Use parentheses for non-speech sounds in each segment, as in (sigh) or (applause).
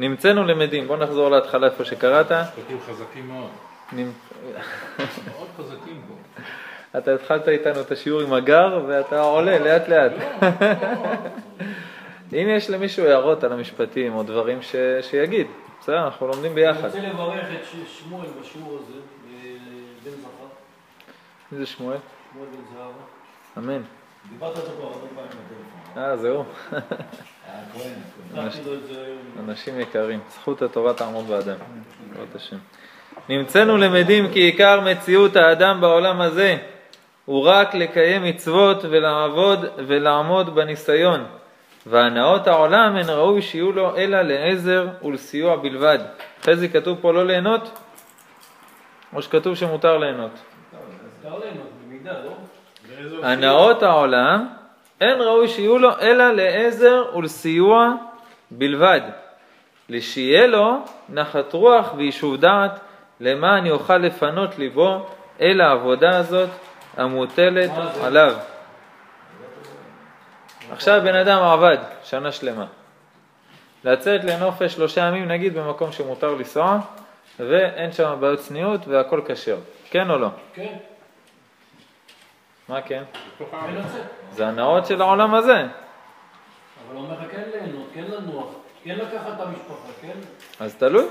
נמצאנו למדים, בוא נחזור להתחלה איפה שקראת. כתוב חזקים מאוד. מאוד חזקים פה. אתה התחלת איתנו את השיעור עם הגר ואתה עולה לאט לאט. אם יש למישהו הערות על המשפטים או דברים ש... שיגיד, בסדר, אנחנו לומדים אני ביחד. רוצה לברך את שמואל בשיעור הזה, אה, בן זכר, מי זה שמואל? שמואל בן זהבה. אמן. דיברת אותו כבר הרבה פעמים בטלפון. אה, זהו. זה היום. אנשים יקרים, זכות התורה תעמוד באדם, בעזרת השם. נמצאנו למדים כי עיקר מציאות האדם בעולם הזה הוא רק לקיים מצוות ולעבוד ולעמוד בניסיון. והנאות העולם הן ראוי שיהיו לו אלא לעזר ולסיוע בלבד. אחרי זה כתוב פה לא ליהנות, או שכתוב שמותר ליהנות. מותר ליהנות במידה, לא? הנאות העולם אין ראוי שיהיו לו אלא לעזר ולסיוע בלבד. לשיהיה לו נחת רוח ויישוב דעת למען יוכל לפנות ליבו אל העבודה הזאת המוטלת? עליו. עכשיו בן אדם עבד שנה שלמה. לצאת לנופש שלושה ימים נגיד במקום שמותר לנסוע ואין שם בעיות צניעות והכל כשר. כן או לא? כן, מה כן? זה הנאות של העולם הזה. אבל הוא אומר לך כן ליהנות, כן לנוח, כן לקחת את המשפחה, כן? אז תלוי.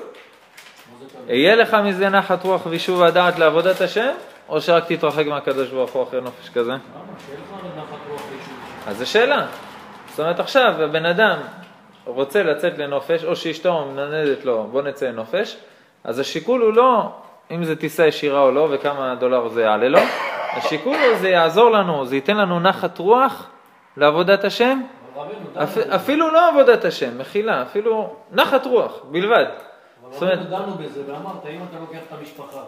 יהיה לך מזה נחת רוח ויישוב הדעת לעבודת השם, או שרק תתרחק מהקדוש ברוך הוא אחרי נופש כזה? למה? שיהיה לך נחת רוח ואישור. אז זו שאלה. זאת אומרת עכשיו הבן אדם רוצה לצאת לנופש, או שאשתו מנדנדת לו, בוא נצא לנופש, אז השיקול הוא לא אם זה טיסה ישירה או לא וכמה דולר זה יעלה לו, השיקול הוא זה יעזור לנו, זה ייתן לנו נחת רוח לעבודת השם, אפ. אפילו לא עבודת השם, מחילה, אפילו נחת רוח בלבד. זאת אבל אומרת- רבנו דנו בזה ואמרת, אם אתה לוקח את המשפחה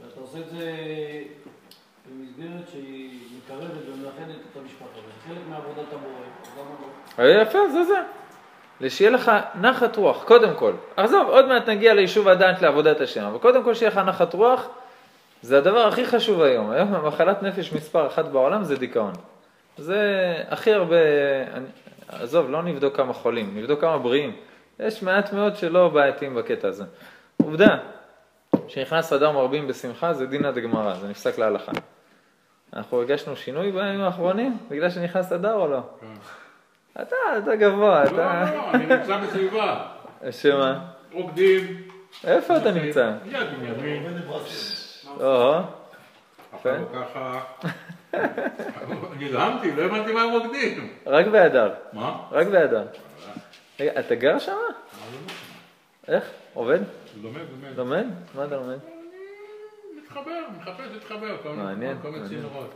ואתה עושה את זה במסגרת שהיא מקרבת ומאחדת את המשפחה, וזה חלק מעבודת המורה, אז למה לא? אה, יפה, זה זה. שיהיה לך נחת רוח, קודם כל. עזוב, עוד מעט נגיע ליישוב הדעת לעבודת השם, אבל קודם כל שיהיה לך נחת רוח, זה הדבר הכי חשוב היום. היום המחלת נפש מספר אחת בעולם זה דיכאון. זה הכי הרבה, אני, עזוב, לא נבדוק כמה חולים, נבדוק כמה בריאים. יש מעט מאוד שלא בעייתיים בקטע הזה. עובדה, כשנכנס אדר מרבים בשמחה זה דינא דגמרא, זה נפסק להלכה. אנחנו הרגשנו שינוי בימים האחרונים בגלל שנכנס אדר או לא? אתה, אתה גבוה, לא, אתה... לא, אני נמצא בסביבה. שמה? רוקדים. איפה אתה נמצא? יד מימין. בברזיל. או, עכשיו הוא ככה... נדהמתי, לא הבנתי מה הם רוקדים. רק באדר, מה? רק באדר. רגע, אתה גר שם? איך? עובד? לומד, לומד. לומד? מה אתה לומד? מתחבר, מחפש להתחבר. כל מיני-. צינורות.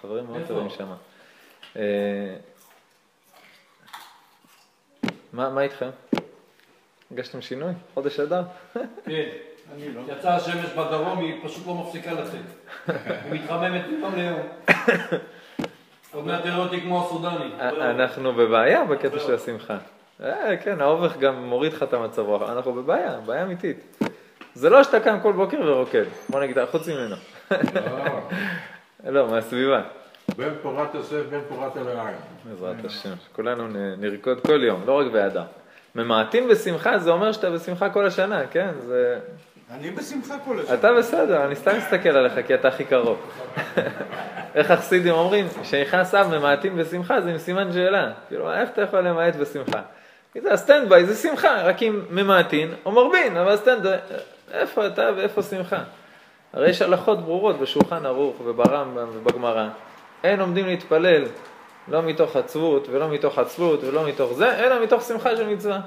חברים מאוד? טובים שם. אה, מה איתכם? הרגשתם שינוי? חודש אדר? כן, לא. יצאה השמש בדרום, היא פשוט לא מפסיקה לצאת. (laughs) היא מתחממת מיום ליום. (laughs) עוד מעט תראה אותי כמו הסודני. אה, אנחנו בבעיה בקטע של השמחה. אה, כן, האובך גם מוריד לך את המצב רוח. אנחנו בבעיה, בעיה אמיתית. זה לא שאתה קם כל בוקר ורוקד. בוא נגיד, חוץ ממנו. לא, (laughs) לא, מהסביבה. בן פורת יוסף, בן פורת אלוהים. בעזרת השם, שכולנו נ- נרקוד כל יום, לא רק באדר. ממעטים בשמחה זה אומר שאתה בשמחה כל השנה, כן? זה... אני בשמחה כל השנה. אתה בסדר, אני סתם מסתכל עליך כי אתה הכי קרוב. איך החסידים אומרים, כשנכנס אב ממעטים בשמחה זה עם סימן שאלה. כאילו, איך אתה יכול למעט בשמחה? כי זה ה stand by, זה שמחה, רק אם ממעטין או מרבין, אבל ה stand, איפה אתה ואיפה שמחה? הרי יש הלכות ברורות בשולחן ערוך וברמב"ם ובגמרא. אין עומדים להתפלל לא מתוך עצבות ולא מתוך עצלות ולא מתוך זה, אלא מתוך שמחה של מצווה.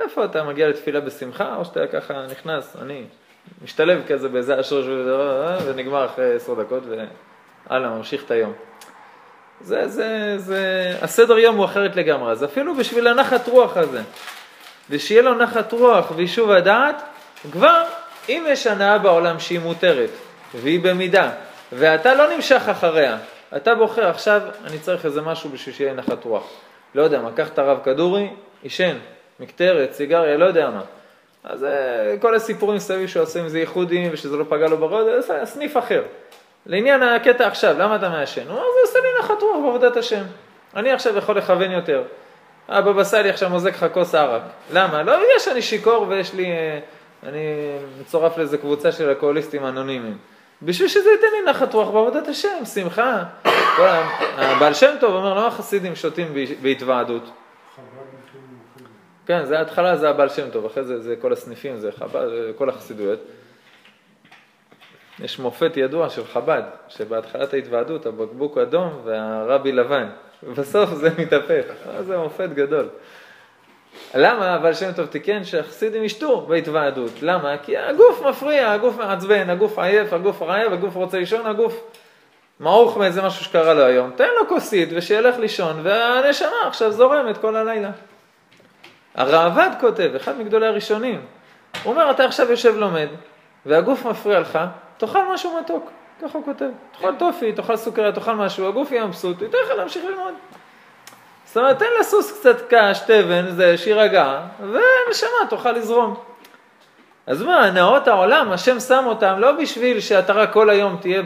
איפה אתה מגיע לתפילה בשמחה, או שאתה ככה נכנס, אני משתלב כזה באיזה אשרוש ונגמר אחרי עשר דקות והלאה, ממשיך את היום. זה, זה, זה, הסדר יום הוא אחרת לגמרי, אז אפילו בשביל הנחת רוח הזה, ושיהיה לו נחת רוח ויישוב הדעת, כבר אם יש הנאה בעולם שהיא מותרת, והיא במידה, ואתה לא נמשך אחריה, אתה בוחר עכשיו, אני צריך איזה משהו בשביל שיהיה נחת רוח. לא יודע מה, קח את הרב כדורי, עישן, מקטרת, סיגריה, לא יודע מה. אז אה, כל הסיפורים סביב שעושים זה ייחודים ושזה לא פגע לו בראש, זה סניף אחר. לעניין הקטע עכשיו, למה אתה מעשן? הוא אומר, זה עושה לי נחת רוח בעבודת השם. אני עכשיו יכול לכוון יותר. הבבא סאלי עכשיו מוזג לך כוס ערק. למה? לא בגלל שאני שיכור ויש לי, אה, אני מצורף לאיזה קבוצה של אלכוהוליסטים אנונימיים. בשביל שזה ייתן לי נחת רוח בעבודת השם, שמחה. הבעל שם טוב אומר, למה חסידים שותים בהתוועדות? כן, זה ההתחלה, זה הבעל שם טוב, אחרי זה, זה כל הסניפים, זה חב"ד, כל החסידויות. יש מופת ידוע של חב"ד, שבהתחלת ההתוועדות הבקבוק אדום והרבי לבן, בסוף זה מתהפך, זה מופת גדול. למה הבעל שם טוב תיקן שהחסידים ישתו בהתוועדות? למה? כי הגוף מפריע, הגוף מעצבן, הגוף עייף, הגוף רעב, הגוף רוצה לישון, הגוף מעוך מאיזה משהו שקרה לו היום. תן לו כוסית ושילך לישון, והנשמה עכשיו זורמת כל הלילה. הראב"ד כותב, אחד מגדולי הראשונים, הוא אומר, אתה עכשיו יושב לומד, והגוף מפריע לך, תאכל משהו מתוק, ככה הוא כותב. תאכל טופי, תאכל סוכריה, תאכל משהו, הגוף יהיה מבסוט, ייתן לך להמשיך ללמוד. זאת אומרת, תן לסוס קצת קש, תבן, זה, שיירגע, ונשמה, תוכל לזרום. אז מה, הנאות העולם, השם שם אותם לא בשביל שאתה רק כל היום תהיה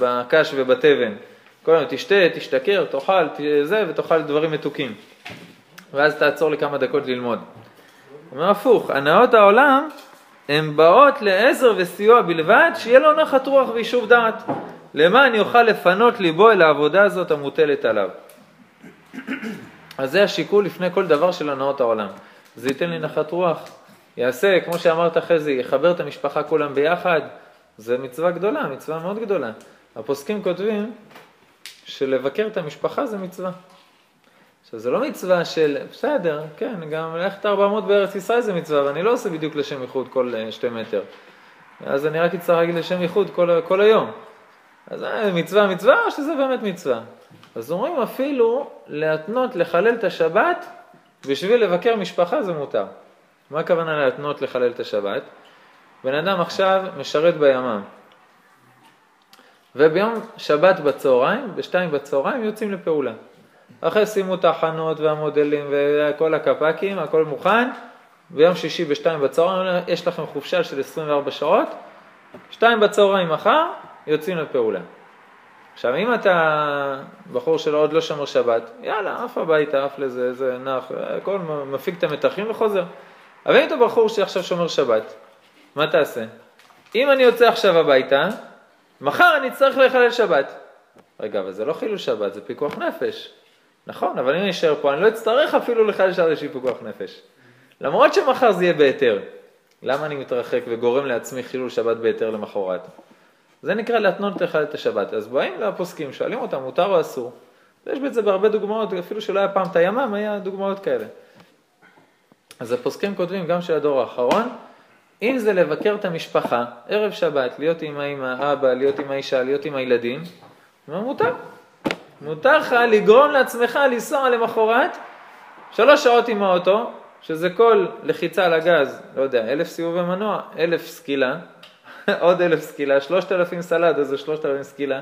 בקש ובתבן. כל היום תשתה, תשתכר, תאכל, זה, ותאכל דברים מתוקים. ואז תעצור לכמה דקות ללמוד. הוא אומר הפוך, הנאות העולם הן באות לעזר וסיוע בלבד, שיהיה לו נחת רוח ויישוב דעת. למה אני אוכל לפנות ליבו אל העבודה הזאת המוטלת עליו. אז זה השיקול לפני כל דבר של הנאות העולם. זה ייתן לי נחת רוח, יעשה, כמו שאמרת אחרי זה, יחבר את המשפחה כולם ביחד, זה מצווה גדולה, מצווה מאוד גדולה. הפוסקים כותבים שלבקר את המשפחה זה מצווה. עכשיו, זה לא מצווה של, בסדר, כן, גם ללכת 400 בארץ ישראל זה מצווה, ואני לא עושה בדיוק לשם ייחוד כל אה, שתי מטר. אז אני רק אצטרך להגיד לשם ייחוד כל, כל היום. אז זה מצווה מצווה או שזה באמת מצווה? אז אומרים אפילו להתנות לחלל את השבת בשביל לבקר משפחה זה מותר. מה הכוונה להתנות לחלל את השבת? בן אדם עכשיו משרת בימ"מ, וביום שבת בצהריים, בשתיים בצהריים יוצאים לפעולה. אחרי סיימו את ההכנות והמודלים וכל הקפ"קים, הכל מוכן, ביום שישי בשתיים בצהריים יש לכם חופשה של 24 שעות, שתיים בצהריים מחר, יוצאים לפעולה. עכשיו, אם אתה בחור שלא עוד לא שמר שבת, יאללה, עף הביתה, עף לזה, זה נח, הכל מפיק את המתחים וחוזר. אבל אם אתה בחור שעכשיו שומר שבת, מה תעשה? אם אני יוצא עכשיו הביתה, מחר אני אצטרך לחלל שבת. רגע, אבל זה לא חילול שבת, זה פיקוח נפש. נכון, אבל אם אני אשאר פה, אני לא אצטרך אפילו לחלל שבת איזושהי פיקוח נפש. למרות שמחר זה יהיה בהיתר. למה אני מתרחק וגורם לעצמי חילול שבת בהיתר למחרת? זה נקרא להתנות לך את השבת. אז באים לפוסקים, שואלים אותם, מותר או אסור? ויש בזה בהרבה דוגמאות, אפילו שלא היה פעם את הימ"מ, היה דוגמאות כאלה. אז הפוסקים כותבים, גם של הדור האחרון, אם זה לבקר את המשפחה, ערב שבת, להיות עם האמא, אבא, להיות עם האישה, להיות עם הילדים, מה מותר. מותר לך לגרום לעצמך לנסוע למחרת שלוש שעות עם האוטו, שזה כל לחיצה על הגז, לא יודע, אלף סיבובי מנוע, אלף סקילה, (laughs) עוד אלף סקילה, שלושת אלפים סלד, איזה שלושת אלפים סקילה,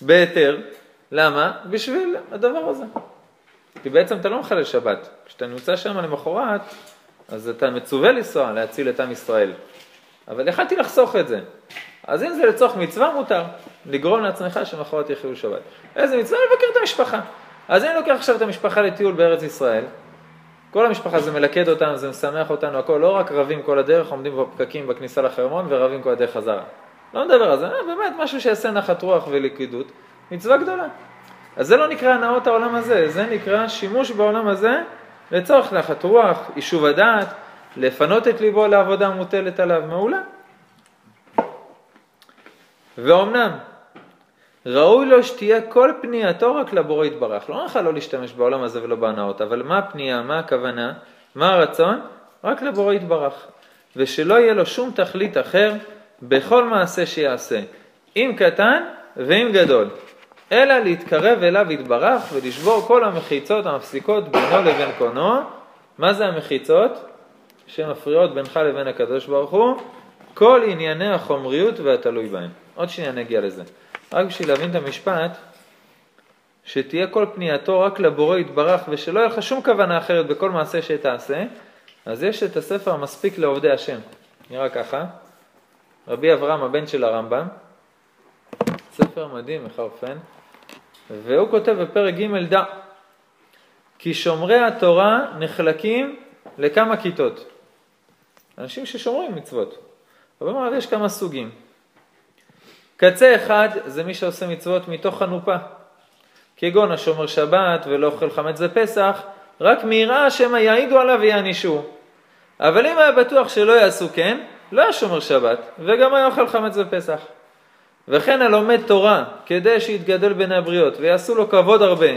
בהיתר. למה? בשביל הדבר הזה. כי בעצם אתה לא מחלל שבת. כשאתה נמצא שם למחרת, אז אתה מצווה לנסוע להציל את עם ישראל. אבל יכלתי לחסוך את זה. אז אם זה לצורך מצווה, מותר. לגרום לעצמך שמחרת יחיו שבת. איזה מצווה? לבקר את המשפחה. אז אני לוקח עכשיו את המשפחה לטיול בארץ ישראל. כל המשפחה זה מלכד אותנו, זה משמח אותנו, הכל, לא רק רבים כל הדרך, עומדים בפקקים בכניסה לחרמון ורבים כל הדרך חזרה. לא מדבר על זה, אה, באמת משהו שיעשה נחת רוח ולכידות, מצווה גדולה. אז זה לא נקרא הנאות העולם הזה, זה נקרא שימוש בעולם הזה לצורך נחת רוח, יישוב הדעת, לפנות את ליבו לעבודה המוטלת עליו, מעולה. ואומנם, ראוי לו שתהיה כל פנייתו רק לבורא יתברך. לא נוכל לא להשתמש בעולם הזה ולא בהנאות, אבל מה הפנייה, מה הכוונה, מה הרצון? רק לבורא יתברך. ושלא יהיה לו שום תכלית אחר בכל מעשה שיעשה, אם קטן ואם גדול, אלא להתקרב אליו יתברך ולשבור כל המחיצות המפסיקות בינו לבין קונו. מה זה המחיצות? שמפריעות בינך לבין הקדוש ברוך הוא? כל ענייני החומריות והתלוי בהם. עוד שנייה נגיע לזה. רק בשביל להבין את המשפט, שתהיה כל פנייתו רק לבורא יתברך ושלא יהיה לך שום כוונה אחרת בכל מעשה שתעשה, אז יש את הספר המספיק לעובדי השם. נראה ככה, רבי אברהם הבן של הרמב"ם, ספר מדהים, מחרפן, והוא כותב בפרק ג' דע, כי שומרי התורה נחלקים לכמה כיתות. אנשים ששומרים מצוות. אבל מה, יש כמה סוגים. קצה אחד זה מי שעושה מצוות מתוך חנופה. כגון השומר שבת ולא אוכל חמץ בפסח, רק מיראה שמא יעידו עליו ויענישו. אבל אם היה בטוח שלא יעשו כן, לא היה שומר שבת, וגם היה אוכל חמץ בפסח. וכן הלומד תורה, כדי שיתגדל בין הבריות, ויעשו לו כבוד הרבה,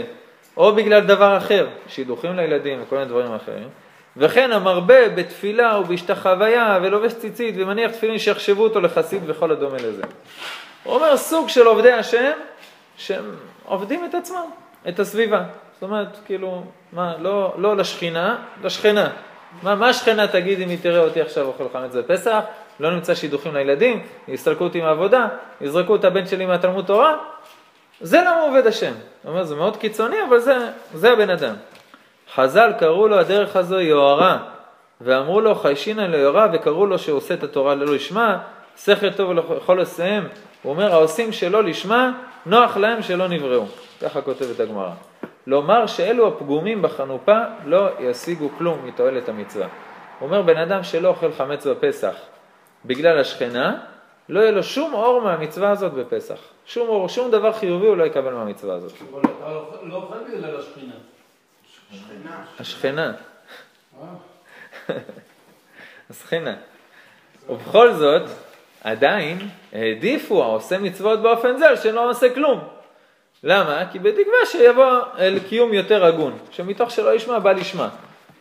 או בגלל דבר אחר, שידוכים לילדים וכל מיני דברים אחרים, וכן המרבה בתפילה ובהשתחוויה ולובש ציצית ומניח תפילין שיחשבו אותו לחסיד וכל הדומה לזה. הוא אומר סוג של עובדי השם שהם עובדים את עצמם, את הסביבה. זאת אומרת, כאילו, מה, לא, לא לשכינה, לשכנה. מה, מה השכנה תגיד אם היא תראה אותי עכשיו אוכל חמץ בפסח? לא נמצא שידוכים לילדים, יסתלקו אותי מהעבודה, יזרקו את הבן שלי מהתלמוד תורה? זה למה עובד השם. הוא אומר, זה מאוד קיצוני, אבל זה, זה הבן אדם. חז"ל קראו לו הדרך הזו יוהרה, ואמרו לו חיישינא ליוהרה, וקראו לו שהוא עושה את התורה ללא לשמה, שכל טוב ולכל עשיהם. הוא אומר, העושים שלא לשמה, נוח להם שלא נבראו. ככה כותבת הגמרא. לומר שאלו הפגומים בחנופה לא ישיגו כלום מתועלת המצווה. אומר, בן אדם שלא אוכל חמץ בפסח בגלל השכנה, לא יהיה לו שום אור מהמצווה הזאת בפסח. שום אור, שום דבר חיובי הוא לא יקבל מהמצווה הזאת. אבל אתה לא אוכל בגלל השכינה. השכנה. השכנה. ובכל זאת, עדיין העדיפו העושה מצוות באופן זה שלא עושה כלום. למה? כי בתקווה שיבוא אל קיום יותר הגון, שמתוך שלא ישמע בא לשמה.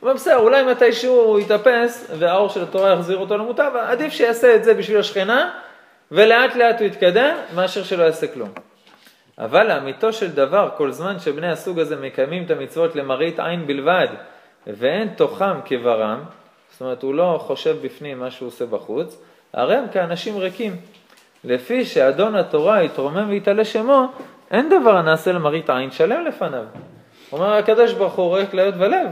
אבל בסדר, אולי מתישהו הוא יתאפס והאור של התורה יחזיר אותו למוטב, עדיף שיעשה את זה בשביל השכנה, ולאט לאט הוא יתקדם, מאשר שלא יעשה כלום. אבל לאמיתו של דבר, כל זמן שבני הסוג הזה מקיימים את המצוות למראית עין בלבד, ואין תוכם כברם, זאת אומרת, הוא לא חושב בפנים מה שהוא עושה בחוץ, הרי הם כאנשים ריקים. לפי שאדון התורה יתרומם ויתעלה שמו, אין דבר הנעשה למראית עין שלם לפניו. אומר הקדוש ברוך הוא רואה כליות ולב.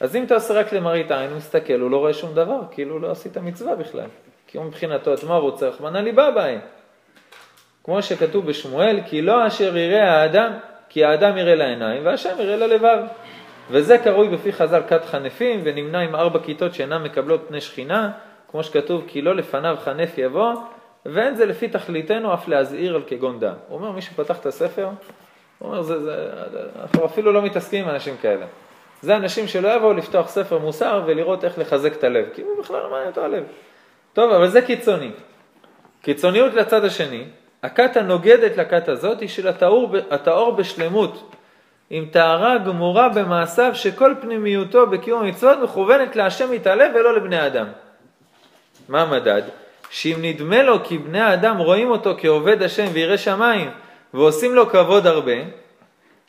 אז אם אתה עושה רק למראית עין, הוא מסתכל, הוא לא רואה שום דבר, כאילו לא עשית מצווה בכלל. כי הוא מבחינתו את מה רוצה, רחמנא ליבא בהם. כמו שכתוב בשמואל, כי לא אשר יראה האדם, כי האדם יראה לעיניים, והשם יראה ללבב. וזה קרוי בפי חז"ל כת חנפים, ונמנה עם ארבע כיתות שאינן מקבלות פני שכינה, כמו שכתוב, כי לא לפניו חנף יבוא, ואין זה לפי תכליתנו אף להזהיר על כגון דם. הוא אומר, מי שפתח את הספר, הוא אומר, זה, זה, אנחנו אפילו לא מתעסקים עם אנשים כאלה. זה אנשים שלא יבואו לפתוח ספר מוסר ולראות איך לחזק את הלב, כי הוא בכלל לא מעניין אותו הלב. טוב, אבל זה קיצוני. קיצוניות לצד השני, הכת הנוגדת לכת הזאת היא של הטהור, הטהור בשלמות, עם טהרה גמורה במעשיו שכל פנימיותו בקיום המצוות מכוונת להשם יתעלה ולא לבני אדם. מה המדד? שאם נדמה לו כי בני האדם רואים אותו כעובד השם וירא שמיים ועושים לו כבוד הרבה,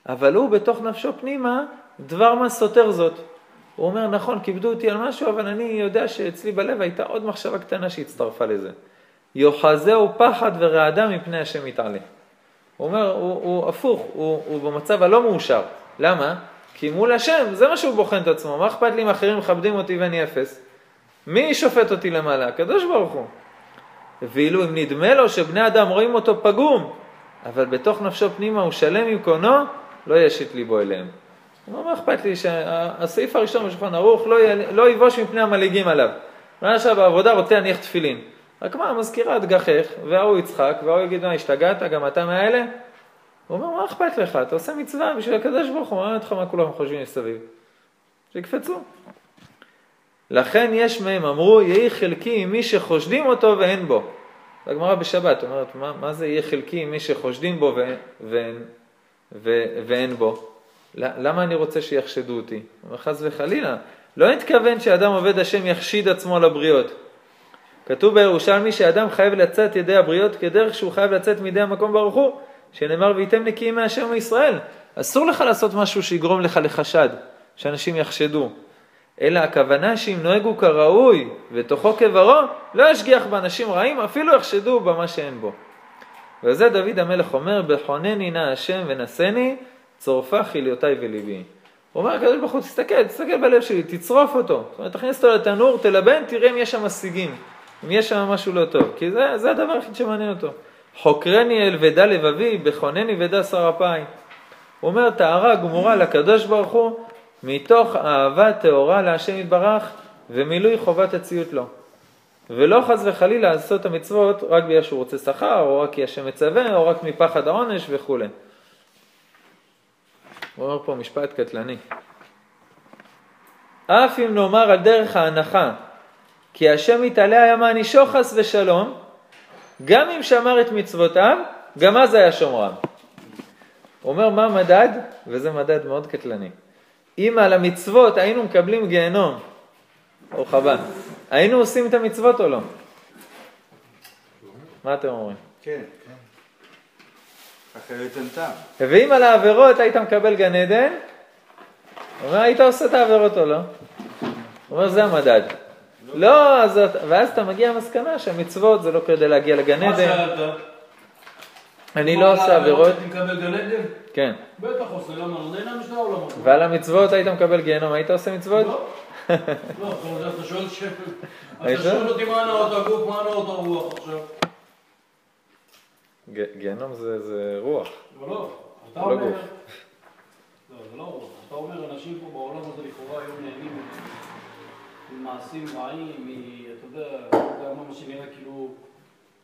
אבל הוא בתוך נפשו פנימה דבר מה סותר זאת. הוא אומר, נכון, כיבדו אותי על משהו, אבל אני יודע שאצלי בלב הייתה עוד מחשבה קטנה שהצטרפה לזה. יוחזהו פחד ורעדה מפני השם יתעלה. הוא אומר, הוא, הוא הפוך, הוא, הוא במצב הלא מאושר. למה? כי מול השם, זה מה שהוא בוחן את עצמו. מה אכפת לי אם אחרים מכבדים אותי ואני אפס? מי שופט אותי למעלה? הקדוש ברוך הוא. ואילו אם נדמה לו שבני אדם רואים אותו פגום, אבל בתוך נפשו פנימה הוא שלם עם קונו, לא ישית ליבו אליהם. מה אכפת לי שהסעיף הראשון בשולחן ערוך לא, לא יבוש מפני המלעיגים עליו. מה עכשיו בעבודה רוצה להניח תפילין. רק מה, המזכירה תגחך, וההוא יצחק, וההוא יגיד, מה, השתגעת, גם אתה מאלה? הוא אומר, מה אכפת לך? אתה עושה מצווה בשביל הקדוש ברוך הוא, מה אותך מה כולם חושבים מסביב? שיקפצו. לכן יש מהם, אמרו, יהי חלקי עם מי שחושדים אותו ואין בו. הגמרא בשבת אומרת, מה, מה זה יהיה חלקי עם מי שחושדים בו ואין, ואין, ואין בו? למה אני רוצה שיחשדו אותי? חס וחלילה. לא התכוון שאדם עובד השם יחשיד עצמו לבריות. כתוב בירושלמי שאדם חייב לצאת ידי הבריות כדרך שהוא חייב לצאת מידי המקום ברוך הוא, שנאמר וייתם נקיים מהשם מישראל. אסור לך לעשות משהו שיגרום לך לחשד, שאנשים יחשדו. אלא הכוונה שאם נוהג הוא כראוי ותוכו כברו, לא ישגיח באנשים רעים, אפילו יחשדו במה שאין בו. וזה דוד המלך אומר, בחונני נא השם ונשני, צורפה חיליותיי וליבי. הוא אומר, הקדוש ברוך הוא, תסתכל, תסתכל בלב שלי, תצרוף אותו. זאת אומרת, תכניס אותו לתנור, תלבן, תראה אם יש שם משיגים, אם יש שם משהו לא טוב. כי זה, זה הדבר היחיד שמעניין אותו. חוקרני אל ודע לבבי, בכונני ודע שר אפיים. הוא אומר, טהרה גמורה לקדוש ברוך הוא, מתוך אהבה טהורה להשם יתברך ומילוי חובת הציות לו. ולא חס וחלילה לעשות את המצוות רק בגלל שהוא רוצה שכר, או רק כי השם מצווה, או רק מפחד העונש וכולי. הוא אומר פה משפט קטלני. אף אם נאמר על דרך ההנחה, כי השם יתעלה היה מענישו חס ושלום, גם אם שמר את מצוותיו, גם אז היה שומרם. הוא אומר מה המדד, וזה מדד מאוד קטלני. אם על המצוות היינו מקבלים גיהנום, ברוך הבא, היינו עושים את המצוות או לא? מה אתם אומרים? כן, כן. אחרת אין טעם. ואם על העבירות היית מקבל גן עדן, הוא אומר, היית עושה את העבירות או לא? הוא אומר, זה המדד. לא, אז, ואז אתה מגיע למסקנה שהמצוות זה לא כדי להגיע לגן עדן. אני לא עושה עבירות. הייתי מקבל גן עדן? כן. בטח עושה, למה לא? נהנה משני העולמות. ועל המצוות היית מקבל גיהנום, היית עושה מצוות? לא. לא, אתה שואל ש... אתה שואל אותי מה נאות הגוף, מה נאות הרוח עכשיו. גיהנום זה רוח. אבל לא, אתה לא אומר... לא, זה לא רוח. אתה אומר, אנשים פה בעולם הזה לכאורה היום נהנים ממעשים רעים. אתה יודע, אתה מה שנראה כאילו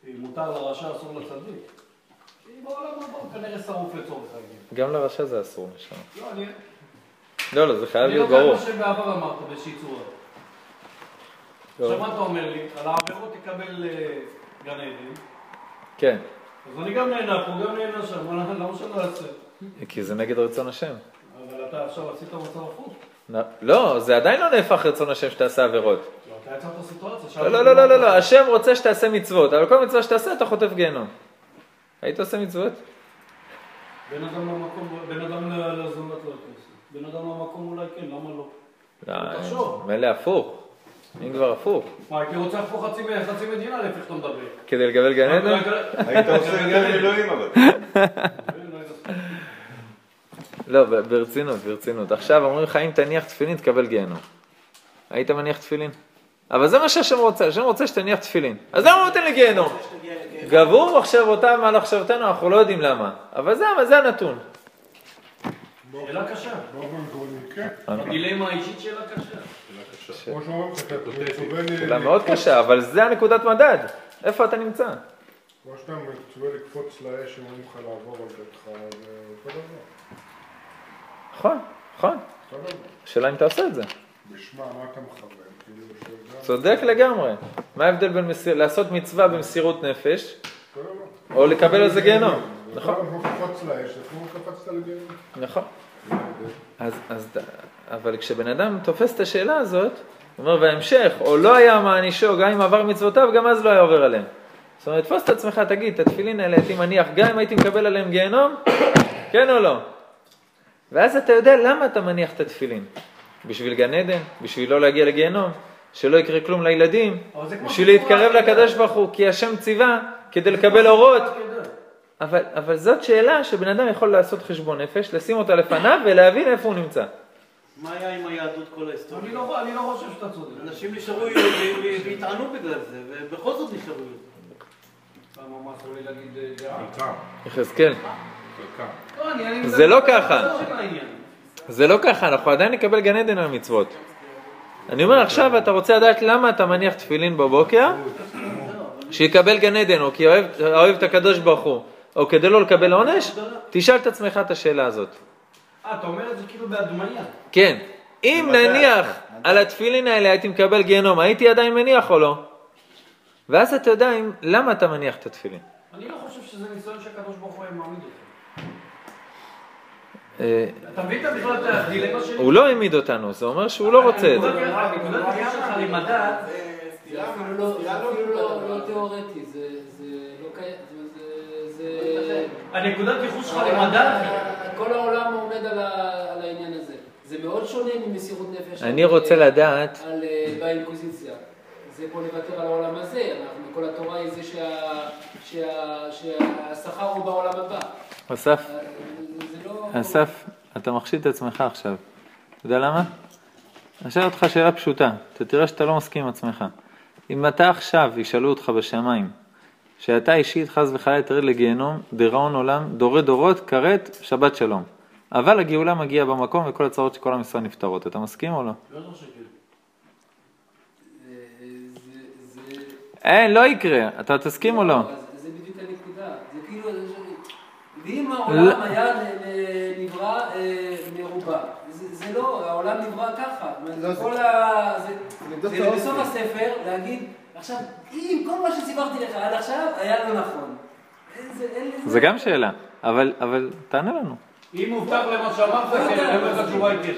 מותר לרשע, אסור לצדיק. כי בעולם הבא כנראה שרוף לצורך העניין. גם לרשע זה אסור משם. לא, אני... לא, לא, זה חייב אני להיות לוקח ברור. מה שבעבר אמרת באיזושהי צורה. לא. עכשיו מה אתה אומר לי? על העבירות תקבל אה, גן עדן. כן, אז אני גם נהנה פה, גם נהנה שם, מה- (laughs) למה שלא אעשה? כי זה נגד רצון השם. אבל אתה עכשיו עשית מצב הפוך. נ- לא, זה עדיין לא נהפך רצון השם שתעשה עבירות. לא. לא, לא, לא, לא, לא, לא, השם רוצה שתעשה מצוות, אבל כל מצווה שתעשה אתה חוטף גיהנום. היית עושה מצוות? בן אדם למקום, בן אדם לזולת לא. בן אדם למקום אולי כן, למה לא? לא, תחשוב. מילא הפוך. אם כבר הפוך. מה, הייתי רוצה להפוך חצי מדינה לפי איך אתה מדבר. כדי לקבל גן עדן? היית עושה יותר אלוהים אבל. (laughs) לא, ברצינות, ברצינות. עכשיו אומרים לך, אם תניח תפילין, תקבל גיהנום. היית מניח תפילין? אבל זה מה שהשם רוצה, השם רוצה שתניח תפילין. אז למה הוא נותן לי גיהנום? גבור מחשבותיו מעל מחשבותינו, אנחנו לא יודעים למה. אבל זה, אבל זה הנתון. שאלה קשה. באופן עקרוני, כן. הדילמה האישית שאלה קשה. ל- שאלה מאוד קשה, אבל זה הנקודת מדד. איפה אתה נמצא? כמו שאתה מצווה לקפוץ לאש שאומרים לך לעבור על ביתך, זה אותו דבר. נכון, נכון. השאלה אם אתה עושה את זה. בשמה, מה אתה מכוון? כאילו, צודק לגמרי. מה ההבדל בין. לעשות מצווה במסירות נפש. או לקבל על זה גיהנום? נכון. נכון. אז, אבל כשבן אדם תופס את השאלה הזאת, הוא אומר, וההמשך, או לא היה מענישו, גם אם עבר מצוותיו, גם אז לא היה עובר עליהם. זאת אומרת, תפוס את עצמך, תגיד, את התפילין האלה הייתי מניח, גם אם הייתי מקבל עליהם גיהנום, כן או לא? ואז אתה יודע למה אתה מניח את התפילין. בשביל גן עדן, בשביל לא להגיע לגיהנום, שלא יקרה כלום לילדים, בשביל להתקרב. לקדוש ברוך הוא, כי השם ציווה כדי לקבל אורות. אבל, אבל זאת שאלה שבן אדם יכול לעשות חשבון נפש, לשים אותה לפניו ולהבין איפה הוא נמצא. מה היה עם היהדות כל ההיסטוריה? אני לא אני לא חושב שאתה צודק. אנשים נשארו יהודים והטענו בגלל זה, ובכל זאת נשארו יהודים. מה אסור לי להגיד אה, דעה? יחזקאל, לא, זה לא ככה. זה לא ככה, אנחנו עדיין נקבל גן עדן על המצוות. אני אומר עכשיו, אתה רוצה לדעת למה אתה מניח תפילין בבוקר? שיקבל גן עדן, או כי אוהב, אוהב את הקדוש ברוך הוא, או כדי לא לקבל עונש? תשאל את עצמך את השאלה הזאת. אה, אתה אומר את זה כאילו בהדמיה. כן, אם נניח על התפילין האלה הייתי מקבל גיהנום, הייתי עדיין מניח או לא? ואז אתה יודע אם, למה אתה מניח את התפילין. אני לא חושב שזה ניסיון שהקדוש ברוך הוא היה מעמיד אותך. אתה מבין את בכלל את הדילמה שלי? הוא לא העמיד אותנו, זה אומר שהוא לא רוצה את זה. הנקודת היחס שלך למדע, זה אפילו לא- זה אפילו לא לא תיאורטי, זה זה לא קיים. הנקודת ייחוס שלך למדע, כל העולם עומד על העניין הזה. זה מאוד שונה ממסירות נפש. אני רוצה לדעת, על אה, באינקוויזיציה. זה פה לוותר על העולם הזה, אנחנו, כל התורה היא זה שה- שה- שהשכר הוא בעולם הבא. אסף, אה, לא... אסף, אתה מחשיד את עצמך עכשיו. אתה יודע למה? אני אשאל אותך שאלה פשוטה, אתה תראה שאתה לא מסכים עם עצמך. אם אתה עכשיו ישאלו אותך בשמיים, שאתה אישית חס וחלילה תרד לגיהנום, דיראון עולם, דורי דורות, כרת, שבת שלום. אבל הגאולה מגיעה במקום וכל הצרות של כל עם ישראל נפתרות. אתה מסכים או לא? בטח שכן. אה, זה- זה... אין, לא יקרה. אתה תסכים או לא? אז זה בדיוק הנקודה. זה כאילו... זה- ואם העולם היה נברא אה, מרובע, זה לא, העולם נברא ככה. אומרת, כל ה... זה-. בסוף הספר להגיד, עכשיו, אם כל מה שסיפרתי לך עד עכשיו היה לא נכון. זה- גם שאלה, אבל, אבל תענה לנו. אם מובטח למה שאמרת, כן, באמת התשובה היא כן.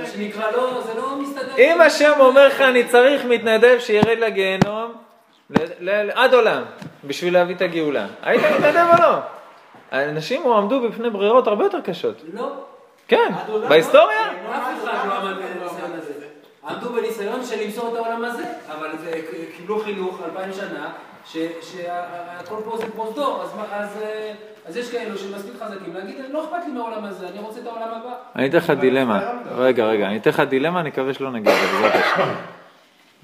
מה שנקרא, לא, זה לא מסתדר. אם השם אומר לך, אני צריך מתנדב שירד לגיהנום ל- ל- עד עולם, בשביל להביא את הגאולה, היית מתנדב או לא? האנשים הועמדו בפני ברירות הרבה יותר קשות. לא. כן, בהיסטוריה? אף אחד לא עמד בניסיון הזה. עמדו בניסיון של למסור את העולם הזה, אבל זה- קיבלו חינוך אלפיים שנה, ש- שהכל פה זה פרוזדור, אז מה- אז, אה, אז יש כאלו שמספיק חזקים להגיד, לא אכפת לי מהעולם הזה, אני רוצה את העולם הבא. אני אתן לך דילמה. רגע, רגע, אני אתן לך דילמה, אני מקווה שלא נגיע לזה, בעזרת השם.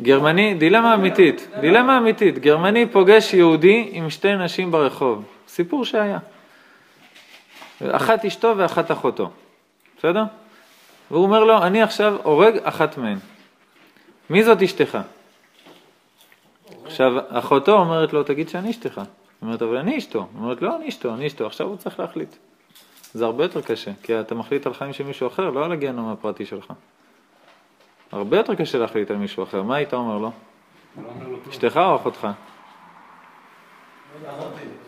גרמני, דילמה אמיתית, דילמה אמיתית. גרמני פוגש יהודי עם שתי נשים ברחוב. סיפור שהיה. אחת אשתו ואחת אחותו. בסדר? והוא אומר לו, אני עכשיו הורג אחת מהן. מי זאת אשתך? עכשיו, אחותו אומרת לו, תגיד שאני אשתך. היא אומרת, אבל אני אשתו. היא אומרת, לא, אני אשתו, אני אשתו. עכשיו הוא צריך להחליט. זה הרבה יותר קשה, כי אתה מחליט על חיים של מישהו אחר, לא על הגיהנום הפרטי שלך. הרבה יותר קשה להחליט על מישהו אחר. מה היית אומר לו? אשתך או אחותך?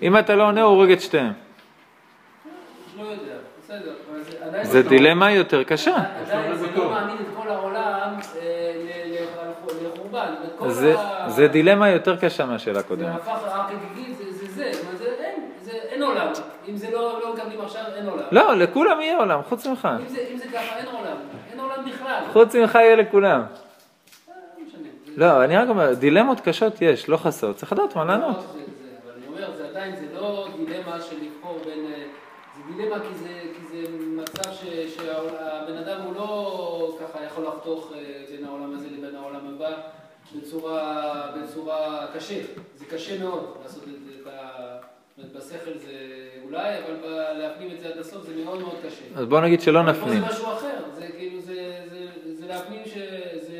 אם אתה לא עונה, הוא הורג את שתיהם. לא יודע, בסדר. זה דילמה יותר קשה. עדיין זה לא מעמיד את כל העולם אה, לחורבן. זה, דילמה יותר קשה מהשאלה זה הקודמת. הפך זה זה זה, זאת אומרת, זה אין, זה אין עולם. אם זה לא לא מקבלים עכשיו, אין עולם. לא, לכולם יהיה עולם, חוץ ממך. אם זה, אם זה ככה, אין עולם. אין עולם בכלל. חוץ ממך יהיה לכולם. אה, לא לא, אני רק אומר, דילמות קשות יש, לא חסרות. צריך לדעת מה לענות. לא, אבל אני אומר, זה עדיין, זה לא דילמה של לבחור בין... אה, זה דילמה כי זה, כי זה מצב ש- שהבן אדם הוא לא ככה יכול לחתוך אה, בין העולם הזה לבין העולם הבא בצורה, בצורה קשה. זה קשה מאוד לעשות את זה. בשכל זה אולי, אבל להפנים את זה עד הסוף זה מאוד מאוד קשה. אז בוא נגיד שלא פה זה נפנים. משהו אחר, זה כאילו, זה, זה, זה להפנים שזה...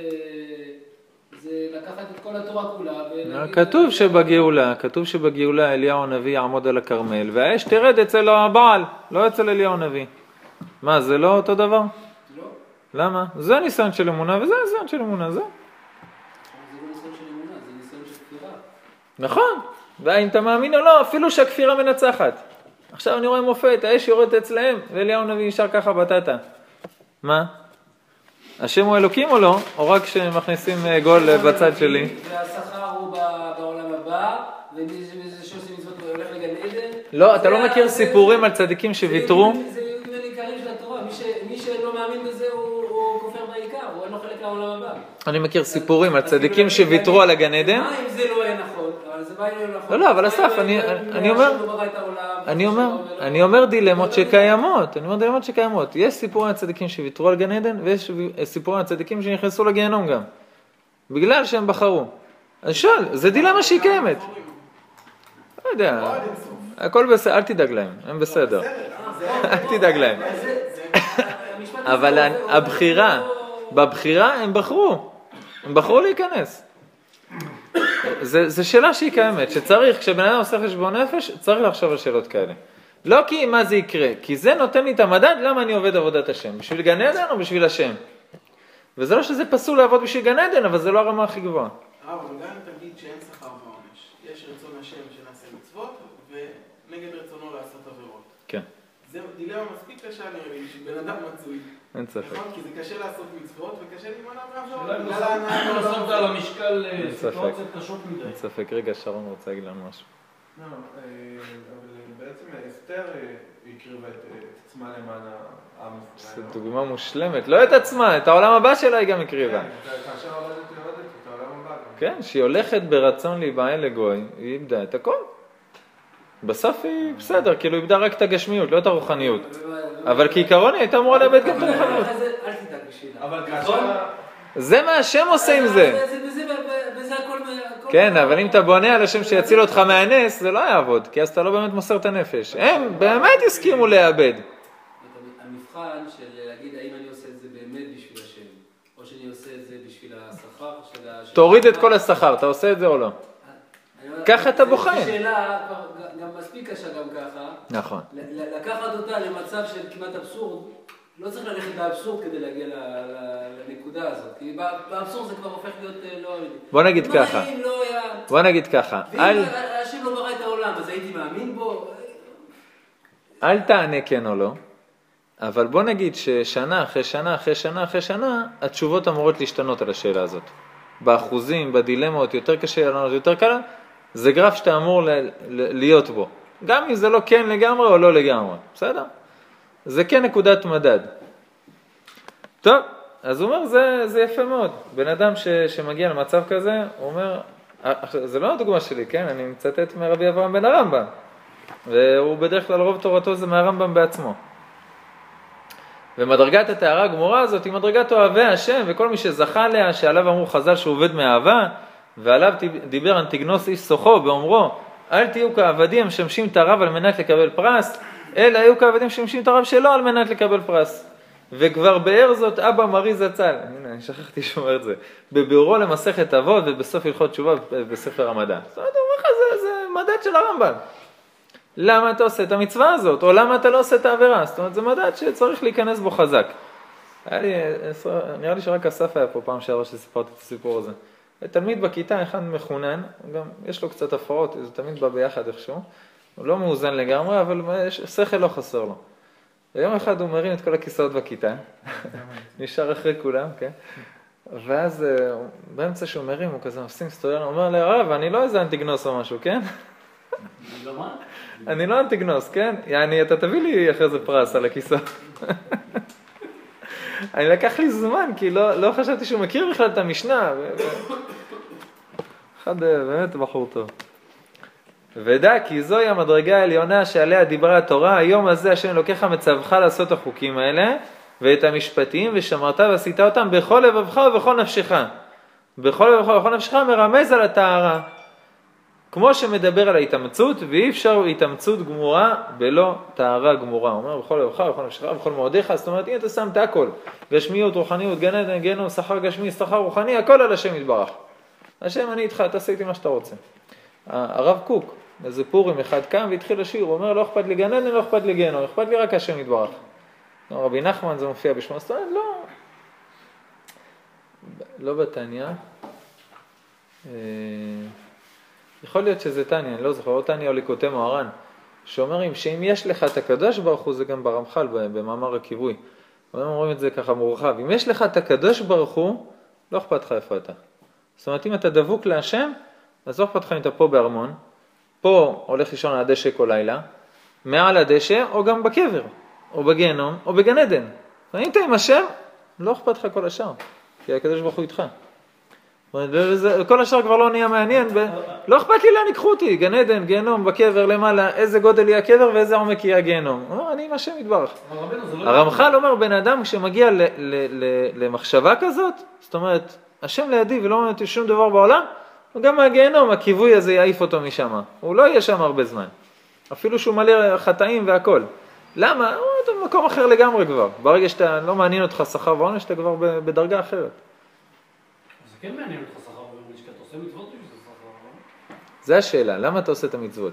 לקחת את כל התורה כולה ולהגיד... כתוב שבגאולה, כתוב שבגאולה אליהו הנביא יעמוד על הכרמל, והאש תרד אצל הבעל, לא אצל אליהו הנביא. מה, זה לא אותו דבר? לא, למה? זה ניסיון של אמונה וזה ניסיון של אמונה, זה. לא ניסיון של אמונה, זה ניסיון של כפירה. נכון. ואם אתה מאמין או לא, אפילו שהכפירה מנצחת. עכשיו אני רואה מופת, האש יורדת אצלהם, ואליהו הנביא נשאר ככה בטטה. מה? השם הוא אלוקים או לא? או רק שמכניסים אה, גול בצד שלי? והשכר הוא בעולם הבא, ומי שעושה מצוות הולך לגן עדן. לא, אתה לא מכיר סיפורים על צדיקים זה שוויתרו? חלק לעולם הבא. אני מכיר סיפורים על צדיקים כאילו, שוויתרו על הגן עדן. מה אם זה לא יהיה נכון? אבל זה בא אם לא נכון. לא, לא, אבל אסף, אני- לא- אומר- לא אני אומר, לא אני אומר דילמות שקיימות, אני אומר דילמות שקיימות. יש סיפורים על צדיקים שוויתרו על גן עדן, ויש סיפורים על צדיקים שנכנסו לגיהנום גם. בגלל שהם בחרו. אני שואל, זה דילמה שהיא קיימת. לא יודע, הכל בסדר, אל תדאג להם, הם בסדר. אל תדאג להם. אבל הבחירה, בבחירה הם בחרו, הם בחרו להיכנס. זה, זה שאלה שהיא קיימת, שצריך, כשבן אדם עושה חשבון נפש, צריך לחשוב על שאלות כאלה. לא כי מה זה יקרה, כי זה נותן לי את המדד למה אני עובד עבודת השם, בשביל גן עדן או בשביל השם. וזה לא שזה פסול לעבוד בשביל גן עדן, אבל זה לא הרמה הכי גבוהה. אבל גם אם תגיד שאין שכר ועונש, יש רצון השם שנעשה מצוות, ונגד רצונו לעשות עבירות. כן, זה דילמה מספיק קשה נראה לי בשביל בן אדם מצוי. אין ספק. נכון? כי זה קשה לעשות מצוות וקשה להימנע אולי מעבירות. בגלל ההנאה לא שמת על המשקל אה. סיטואציות קשות מדי. אין ספק. רגע, שרון רוצה להגיד לנו משהו. לא, אה, אבל בעצם אסתר אה, הקריבה את עצמה למען העם זו ישראל. דוגמה מושלמת, לא את עצמה, את העולם הבא שלה היא גם הקריבה. כן, כאשר עבדת יורדת את העולם הבא. כן, שהיא הולכת ברצון להיבעל לגוי, היא איבדה את הכל. בסוף היא בסדר, כאילו איבדה רק את הגשמיות, לא את הרוחניות. אבל כעיקרון היא הייתה אמורה לאבד גם את הרוחניות. אל תדאג בשבילה. אבל נכון? כאשר... זה מה השם עושה עם זה. כן, אבל אם אתה בונה על השם שיציל אותך מהנס, זה לא יעבוד, כי אז אתה לא באמת מוסר את הנפש. הם באמת הסכימו לאבד. המבחן של להגיד האם אני עושה את זה באמת בשביל השם, או שאני עושה את זה בשביל השכר של ה... תוריד את כל השכר, אתה עושה את זה או לא? אומר, ככה אתה זו בוחן. שאלה גם מספיק קשה גם ככה. נכון. לקחת אותה למצב של כמעט אבסורד, לא צריך ללכת לאבסורד כדי להגיע לנקודה הזאת. כי באבסורד זה כבר הופך להיות אה, לא... בוא נגיד ככה. אם לא היה... בוא נגיד ככה, ואם השם לא ברא את העולם, אז הייתי מאמין בו? אל תענה כן או לא, אבל בוא נגיד ששנה אחרי שנה אחרי שנה אחרי שנה, התשובות אמורות להשתנות על השאלה הזאת. באחוזים, בדילמות, יותר קשה לענות, יותר קל, זה גרף שאתה אמור ל- ל- להיות בו. גם אם זה לא כן לגמרי או לא לגמרי, בסדר? זה כן נקודת מדד. טוב, אז הוא אומר, זה, זה יפה מאוד. בן אדם ש, שמגיע למצב כזה, הוא אומר, אה, זה לא הדוגמה שלי, כן? אני מצטט מרבי אברהם בן הרמב"ם. והוא בדרך כלל רוב תורתו זה מהרמב"ם בעצמו. ומדרגת הטהרה הגמורה הזאת היא מדרגת אוהבי השם, וכל מי שזכה עליה, שעליו אמרו חז"ל שהוא עובד מאהבה, ועליו דיבר אנטיגנוס איש סוחו באומרו, אל תהיו כעבדים המשמשים את הרב על מנת לקבל פרס, אלא היו כעבדים שמשמשים את הרב שלו על מנת לקבל פרס. וכבר באר זאת אבא מרי זצ"ל, הנה, אני שכחתי שהוא אומר את זה, בביאורו למסכת אבות ובסוף הלכות תשובה בספר המדע. זאת אומרת, הוא אומר לך, זה, זה מדד של הרמב"ם. למה אתה עושה את המצווה הזאת, או למה אתה לא עושה את העבירה. זאת אומרת, זה מדד שצריך להיכנס בו חזק. היה לי, נראה לי שרק אסף היה פה פעם שעברה שסיפרתי את הסיפור הזה. תלמיד בכיתה, אחד מחונן, גם יש לו קצת הפרעות, זה תמיד בא ביחד איכשהו. הוא לא מאוזן לגמרי, אבל יש, שכל לא חסר לו. ויום אחד הוא מרים את כל הכיסאות בכיתה, (laughs) נשאר אחרי כולם, כן? ואז אה, באמצע שהוא מרים, הוא כזה מפסים סטוריון, הוא אומר לי, הרב, אני לא איזה אנטיגנוס או משהו, כן? לא? אני לא אנטיגנוס, כן? יעני, אתה תביא לי אחרי זה פרס על הכיסאות. (laughs) אני לקח לי זמן, כי לא, לא חשבתי שהוא מכיר בכלל את המשנה. ו- אחד אה, באמת בחור טוב. ודע כי זוהי המדרגה העליונה שעליה דיברה התורה, היום הזה השם אלוקיך מצווך לעשות החוקים האלה, ואת המשפטים, ושמרת ועשית אותם בכל לבבך ובכל נפשך. בכל לבבך ובכל נפשך מרמז על הטהרה. כמו שמדבר על ההתאמצות, ואי אפשר התאמצות גמורה בלא טהרה גמורה. הוא אומר, בכל לבבך, בכל נפשך, בכל מאודיך, זאת אומרת, הנה אתה שם את הכל. גשמיות, רוחניות, גן עדן, גיהנום, שכר גשמי, שכר רוחני, הכל על השם יתברך. השם, אני איתך, תעשה איתי מה שאתה רוצה. הרב קוק, איזה פורים אחד קם והתחיל לשיר, הוא אומר, לא אכפת לי גן עדן, לא אכפת לי גיהנום, אכפת לי רק השם יתברך. לא, רבי נחמן זה מופיע בשמו, לא, לא בתניא. יכול להיות שזה תניא, אני לא זוכר, או תניא או ליקוטי מוהר"ן, שאומרים שאם יש לך את הקדוש ברוך הוא, זה גם ברמח"ל, במאמר הכיווי. הם אומרים את זה ככה מורחב, אם יש לך את הקדוש ברוך הוא, לא אכפת לך איפה אתה. זאת אומרת, אם אתה דבוק להשם, אז לא אכפת לך אם אתה פה בארמון, פה הולך לישון על הדשא כל לילה, מעל הדשא, או גם בקבר, או בגיהנום, או בגן עדן. אם אתה עם השם, לא אכפת לך כל השאר, כי הקדוש ברוך הוא איתך. כל השאר כבר לא נהיה מעניין. לא אכפת לי לאן ייקחו אותי, גן עדן, גיהנום, בקבר למעלה, איזה גודל יהיה הקבר ואיזה עומק יהיה הגיהנום. אומר, אני עם השם יתברך. לא... הרמח"ל אומר, בן אדם כשמגיע ל- ל- ל- למחשבה כזאת, זאת אומרת, השם לידי ולא מעניין אותי שום דבר בעולם, גם מהגיהנום, הכיווי הזה יעיף אותו משם. הוא לא יהיה שם הרבה זמן. אפילו שהוא מלא חטאים והכל. למה? הוא אתה במקום אחר לגמרי כבר. ברגע שאתה, לא מעניין אותך שכר ועונש, אתה כבר בדרגה אחרת. כן מעניין אותך שכר ועונש, כי אתה עושה מצוות בשביל שכר? זה השאלה, למה אתה עושה את המצוות?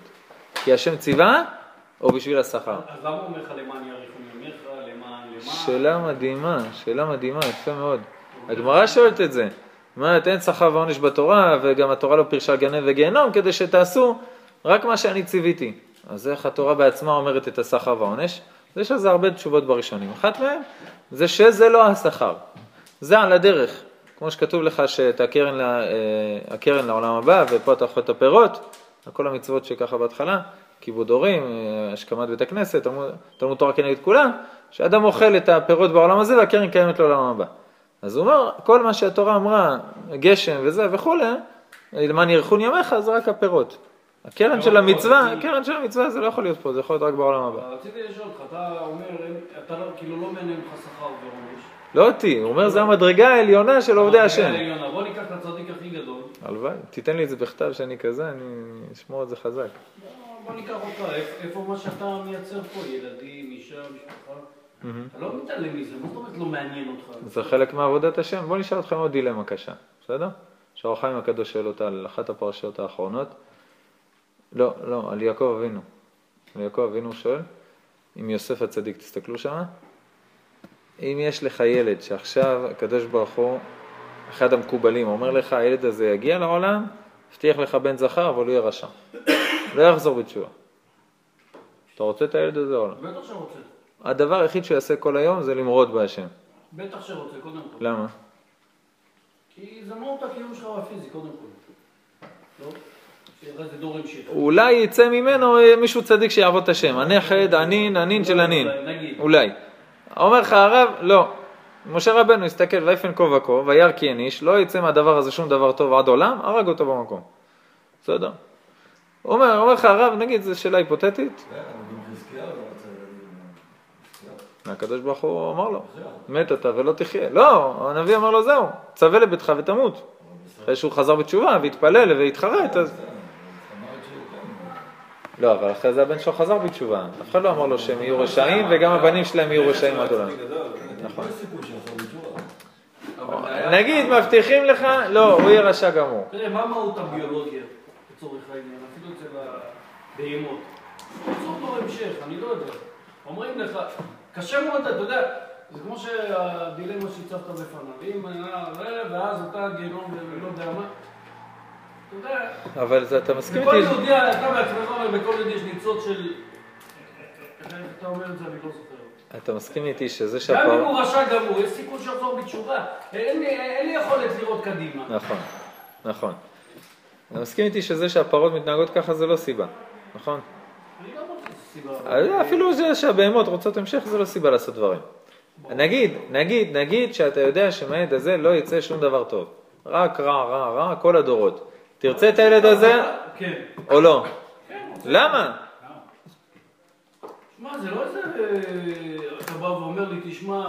כי השם ציווה, או בשביל השכר? אז למה הוא אומר לך למען יאריכון ימיך, למען, למען? שאלה מדהימה, שאלה מדהימה, יפה מאוד. הגמרא שואלת את זה. אומרת, אין שכר ועונש בתורה, וגם התורה לא פירשה עדן וגיהנום, כדי שתעשו רק מה שאני ציוויתי. אז איך התורה בעצמה אומרת את השכר והעונש? יש על זה הרבה תשובות בראשונים. אחת מהן זה שזה לא השכר, זה על הדרך. כמו שכתוב לך שאת הקרן, ל- אה, הקרן לעולם הבא, ופה אתה אוכל את הפירות, כל המצוות שככה בהתחלה, כיבוד הורים, אה, השכמת בית הכנסת, תלמוד, תורה כנגד כולם, שאדם אוכל את הפירות בעולם הזה והקרן קיימת לעולם הבא. אז הוא אומר, כל מה שהתורה אמרה, גשם וזה וכולי, למען ירחון ימיך, זה רק הפירות. הקרן של המצווה, הקרן של המצווה זה לא יכול להיות פה, זה יכול להיות רק בעולם הבא. רציתי לשאול אותך, אתה אומר, אתה לא, כאילו לא מעניין אותך שכר ועונש. לא אותי, הוא אומר, זה המדרגה העליונה של עובדי השם. בוא ניקח את הצדיק הכי גדול, הלוואי, תיתן לי את זה בכתב שאני כזה, אני אשמור את זה חזק. בוא ניקח אותך, איפה- מה שאתה מייצר פה, ילדים, אישה, משפחה. אתה לא מתעלם מזה, מה זאת אומרת לא מעניין אותך? זה חלק מעבודת השם. בוא נשאל אתכם עוד דילמה קשה, בסדר? שהאור החיים הקדוש שואל אותה על אחת הפרשיות האחרונות. לא, לא, על יעקב אבינו. על יעקב אבינו שואל, עם יוסף הצדיק, תסתכלו שמה. אם יש לך ילד שעכשיו הקדוש ברוך הוא, אחד המקובלים, אומר לך, הילד הזה יגיע לעולם, הבטיח לך בן זכר, אבל הוא יהיה רשע. לא יחזור בתשובה. אתה רוצה את הילד הזה או לא? בטח שרוצה. הדבר היחיד שהוא יעשה כל היום זה למרוד בהשם. בטח שרוצה, קודם כל. למה? כי זה מהות הקיום שלך הפיזי, קודם כל. לא? אולי יצא ממנו אה, מישהו צדיק שיעבוד את השם, הנכד, הנין, הנין של הנין, נגיד. אולי. אומר לך הרב, לא. משה רבנו הסתכל, ויפן כה וכה, וירא כי אין איש, לא יצא מהדבר הזה שום דבר טוב עד עולם, הרג אותו במקום. בסדר? אומר, אומר לך הרב, נגיד, זו שאלה היפותטית, הקדוש ברוך הוא אמר לו, מת אתה ולא תחיה. לא, הנביא אמר לו, זהו, צווה לביתך ותמות. אחרי שהוא חזר בתשובה והתפלל והתחרט, אז... לא, אבל אחרי זה הבן שלו חזר בתשובה. אף אחד לא אמר לו שהם יהיו רשעים, וגם הבנים שלהם יהיו רשעים עד עולם. נכון. נגיד, מבטיחים לך, לא, הוא יהיה רשע גמור. תראה, מה מהות הביולוגיה, לצורך העניין, אפילו אצל הבהמות? יצור דור המשך, אני לא יודע. אומרים לך, קשה מאוד, אתה יודע, זה כמו שהדילמה שהצבת בפניו. אם היה, ואז אתה גיהנום ולא יודע מה. אבל זה, אתה מסכים בכל איתי? יהודי, אתה בעצמך אומר, בכל יהודי יש ניצוץ של... אתה אומר את זה, אני לא זוכר. אתה מסכים איתי שזה גם אם. הוא רשע גמור, יש סיכוי שיחזור בתשובה. אין לי- יכולת לראות קדימה. נכון, נכון. אתה מסכים איתי שזה שהפרות מתנהגות ככה זה לא סיבה, נכון? אני לא סיבה. אפילו זה שהבהמות רוצות המשך זה לא סיבה לעשות דברים. נגיד, נגיד, נגיד שאתה יודע שמהילד הזה לא יצא שום דבר טוב. רק רע, רע, רע, כל הדורות. תרצה את הילד הזה כן. או לא? כן. למה? שמע, זה לא איזה... אה, אתה בא ואומר לי, תשמע,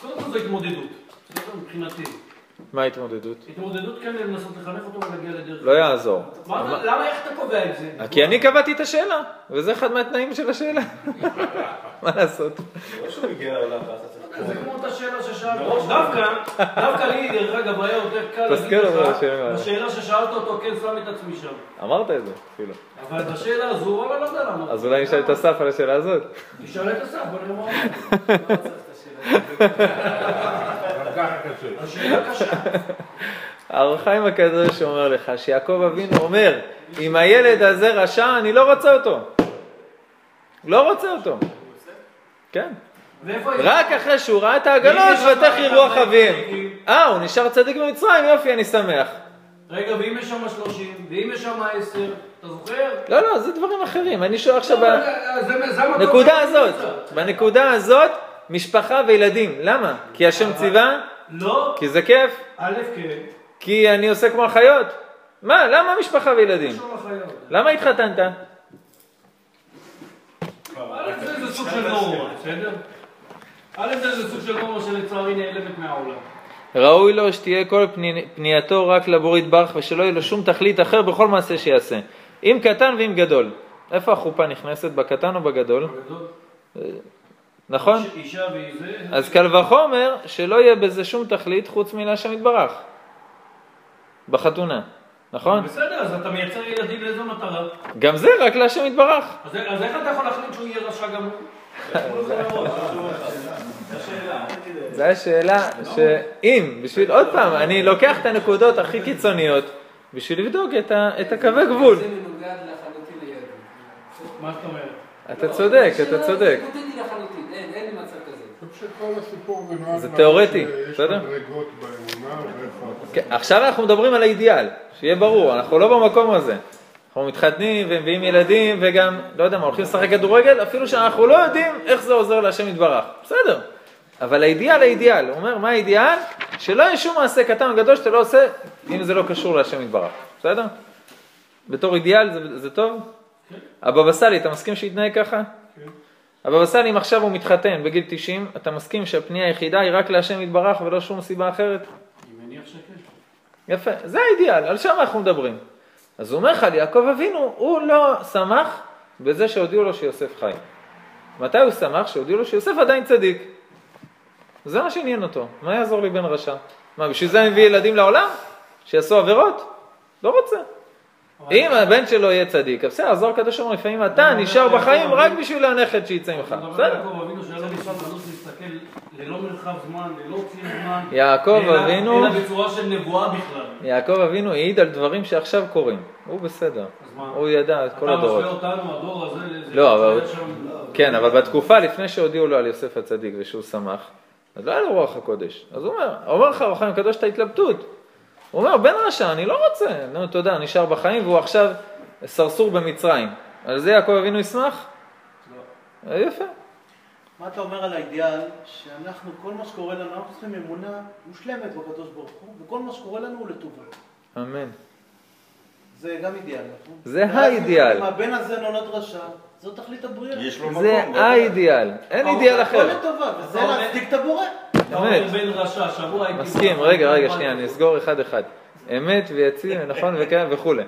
קודם כל זו התמודדות. בסדר? מבחינתי. מה ההתמודדות? התמודדות כן לנסות לחנך אותו ולהגיע לדרך. לא יעזור. מה, למה, איך אתה קובע את זה? כי אני קבעתי את השאלה, וזה אחד מהתנאים של השאלה. (laughs) מה לעשות? לא שהוא הגיע לעולם ואז אתה זה כמו אותה שאלה ששאלת אותו. דווקא, דווקא לי, דרך אגב, היה יותר קל להגיד לך, בשאלה. ששאלת אותו, כן, שם את עצמי שם. אמרת את זה אפילו. אבל בשאלה הזו, וואלה, לא יודע למה. אז אולי נשאל את אסף על השאלה הזאת. תשאל את אסף, בוא נראה מה הוא. לא את השאלה. השאלה קשה. החיים הקדוש אומר לך שיעקב אבינו אומר, אם הילד הזה רשע, אני לא רוצה אותו. לא רוצה אותו. כן. רק אחרי שהוא ראה את העגלות, ותכי רוח? אביהם. אה, הוא נשאר צדיק במצרים, יופי, אני שמח. רגע, ואם יש שם 30, ואם יש שם 10, אתה זוכר? לא, לא, זה דברים אחרים. אני שואל עכשיו... לא, בנקודה שאני הזאת. בנקודה הזאת, משפחה וילדים. למה? כי השם ציווה? לא, כי זה כיף? א', כן, כי אני עושה כמו החיות? מה, למה משפחה וילדים? למה התחתנת? זה סוג של נורמה, בסדר? א', זה סוג של נורמה שלצערי נעלמת מהעולם. ראוי לו שתהיה כל פני, פנייתו רק לבורא יתברך ושלא יהיה לו שום תכלית אחר בכל מעשה שיעשה. אם קטן ואם גדול. איפה החופה נכנסת? בקטן או בגדול? בגדול, נכון? אישה אז קל וחומר שלא יהיה בזה שום תכלית חוץ מלהשם יתברך. בחתונה. נכון? בסדר, אז אתה מייצר ילדים לאיזו מטרה? גם זה רק להשם יתברך. אז אז איך אתה יכול להחליט שהוא יהיה רשע גמור? זו השאלה שאם, בשביל, עוד פעם, אני לוקח את הנקודות הכי קיצוניות בשביל לבדוק את, הקווי גבול. זה מנוגד לחלוטין ליהדות. מה זאת אומרת? אתה צודק, אתה צודק. זה תיאורטי, בסדר? כן, עכשיו אנחנו מדברים על האידיאל, שיהיה ברור, אנחנו לא במקום הזה. אנחנו מתחתנים ומביאים ילדים וגם, לא יודע מה, הולכים לשחק כדורגל, אפילו שאנחנו לא יודעים איך זה עוזר להשם יתברך. בסדר. אבל האידיאל האידיאל, הוא אומר, מה האידיאל? שלא יהיה שום מעשה קטן או גדול שאתה לא עושה, אם זה לא קשור להשם יתברך. בסדר? בתור אידיאל זה, זה טוב? הבבא סאלי, אתה מסכים שיתנהג ככה? הבבא סאלי, אם עכשיו הוא מתחתן בגיל 90, אתה מסכים שהפנייה היחידה היא רק להשם יתברך ולא שום סיבה אחרת? אני מניח שכן. יפה, זה האידיאל, על שם אנחנו מדברים. אז הוא אומר לך, על יעקב אבינו, הוא לא שמח בזה שהודיעו לו שיוסף חי. מתי הוא שמח? שהודיעו לו שיוסף עדיין צדיק. זה מה שעניין אותו. מה יעזור לי בן רשע? מה, בשביל זה אני מביא ילדים לעולם? שיעשו עבירות? לא רוצה. אם הבן שלו יהיה צדיק, אז בסדר, עזור הקדוש הוא, לפעמים אתה נשאר בחיים רק בשביל הנכד שיצא ממך. בסדר. ללא מרחב זמן, ללא ציר זמן. יעקב אלא- אבינו- אלא בצורה של נבואה בכלל. יעקב אבינו העיד על דברים שעכשיו קורים. הוא בסדר. הוא ידע את כל אתה הדורות. משווה אותנו, הדור הזה, לאיזה... לא, אבל- שם- כן, אבל בתקופה לפני שהודיעו לו על יוסף הצדיק ושהוא שמח, אז לא היה לו רוח הקודש. אז הוא אומר, אומר לך רוחם הקדוש את ההתלבטות. הוא אומר, בן רשע, אני לא רוצה. נו, תודה, נשאר בחיים והוא עכשיו סרסור במצרים. על זה יעקב אבינו ישמח? לא. אה, יפה. מה אתה אומר על האידיאל שאנחנו, כל מה שקורה לנו, אנחנו צריכים אמונה מושלמת בקדוש ברוך הוא, וכל מה שקורה לנו הוא לטובה. אמן. זה גם אידיאל, נכון? זה האידיאל. אם הבן הזה נולד רשע, זו תכלית הבריאה. יש לו מקום. זה. האידיאל, אין אידיאל הכל אחר. לטובה, וזה להצדיק את הבורא. אמת. מסכים, רגע, רגע, שנייה, אני אסגור אחד אחד. אמת ויציב, נכון, וכן וכולי.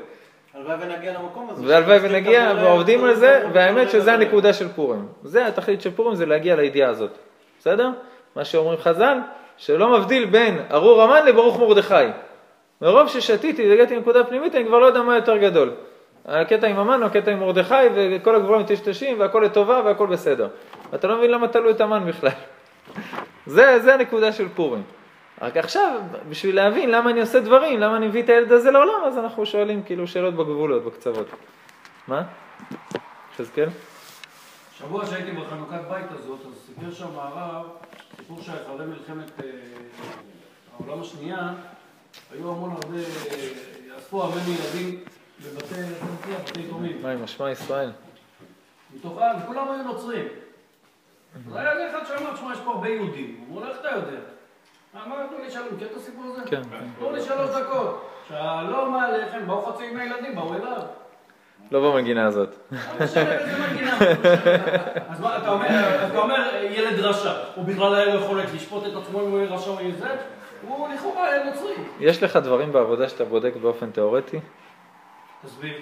הלוואי ונגיע למקום הזה. והלוואי ונגיע, ועובדים על זה, והאמת שזה. הנקודה של פורים. זה התכלית של פורים, זה להגיע לידיעה הזאת. בסדר? מה שאומרים חז"ל, שלא מבדיל בין ארור המן לברוך מרדכי. מרוב ששתיתי והגעתי לנקודה פנימית, אני כבר לא יודע מה יותר גדול. הקטע עם המן או הקטע עם מרדכי, וכל הגבולות מטשטשים, והכל לטובה והכל בסדר. אתה לא מבין למה תלו את המן בכלל. (laughs) זה, זה הנקודה של פורים. רק עכשיו, בשביל להבין למה אני עושה דברים, למה אני מביא את הילד הזה לעולם, אז אנחנו שואלים כאילו שאלות בגבולות, בקצוות. מה? יחזקאל? שבוע שהייתי בחנוכת בית הזאת, אז סיפר שם הרב, סיפור שאחרי מלחמת אה, העולם השנייה, היו המון הרבה, אה, אספו הרבה ילדים בבתי, נקרא? בתי יתומים. מה עם השמע ישראל? מתוכם, וכולם היו נוצרים. אז היה אחד שאמר, תשמע, יש פה הרבה יהודים. אמרו לו, איך אתה יודע? אמרנו לי, שלום, מכיר את הסיפור הזה? כן. תנו לי שלוש דקות. שלום עליכם, באו חצי מהילדים, באו אליו. לא במגינה הזאת. אז מה, אתה אומר, ילד רשע, הוא בכלל היה לו יכולת לשפוט את עצמו אם הוא יהיה רשע או יהיה זה? הוא לכאורה היה נוצרי. יש לך דברים בעבודה שאתה בודק באופן תיאורטי? תסביר.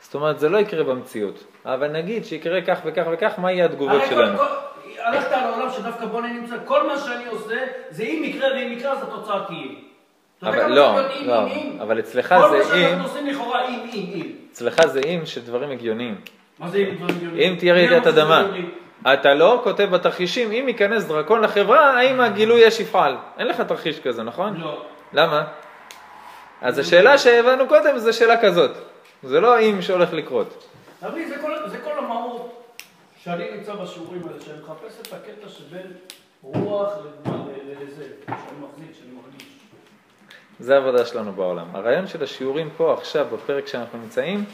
זאת אומרת, זה לא יקרה במציאות. אבל נגיד שיקרה כך וכך וכך, מה יהיה התגובות שלנו? כל- הלכת על העולם שדווקא בו אני נמצא, כל מה שאני עושה, זה אם יקרה ואם יקרה, אז התוצאה תהיה. אבל לא, לא, אם? אבל אצלך כל זה מה אם, שאנחנו עושים לכאורה אם, אם, אם. אצלך זה אם של דברים הגיוניים. מה זה אם דברים הגיוניים? אם תהיה רעידת אדמה? אתה לא כותב בתרחישים, אם ייכנס דרקון לחברה, האם הגילוי יש יפעל? אין לך תרחיש כזה, נכון? לא. למה? אז השאלה שהבנו קודם זה שאלה כזאת. זה לא אם שהולך לקרות. כל- זה כל המהות שאני נמצא בשיעורים האלה, שאני מחפש את הקטע שבין רוח לזה, שאני מחזיק, שאני מרגיש. זה העבודה שלנו בעולם. הרעיון של השיעורים פה עכשיו, בפרק שאנחנו נמצאים,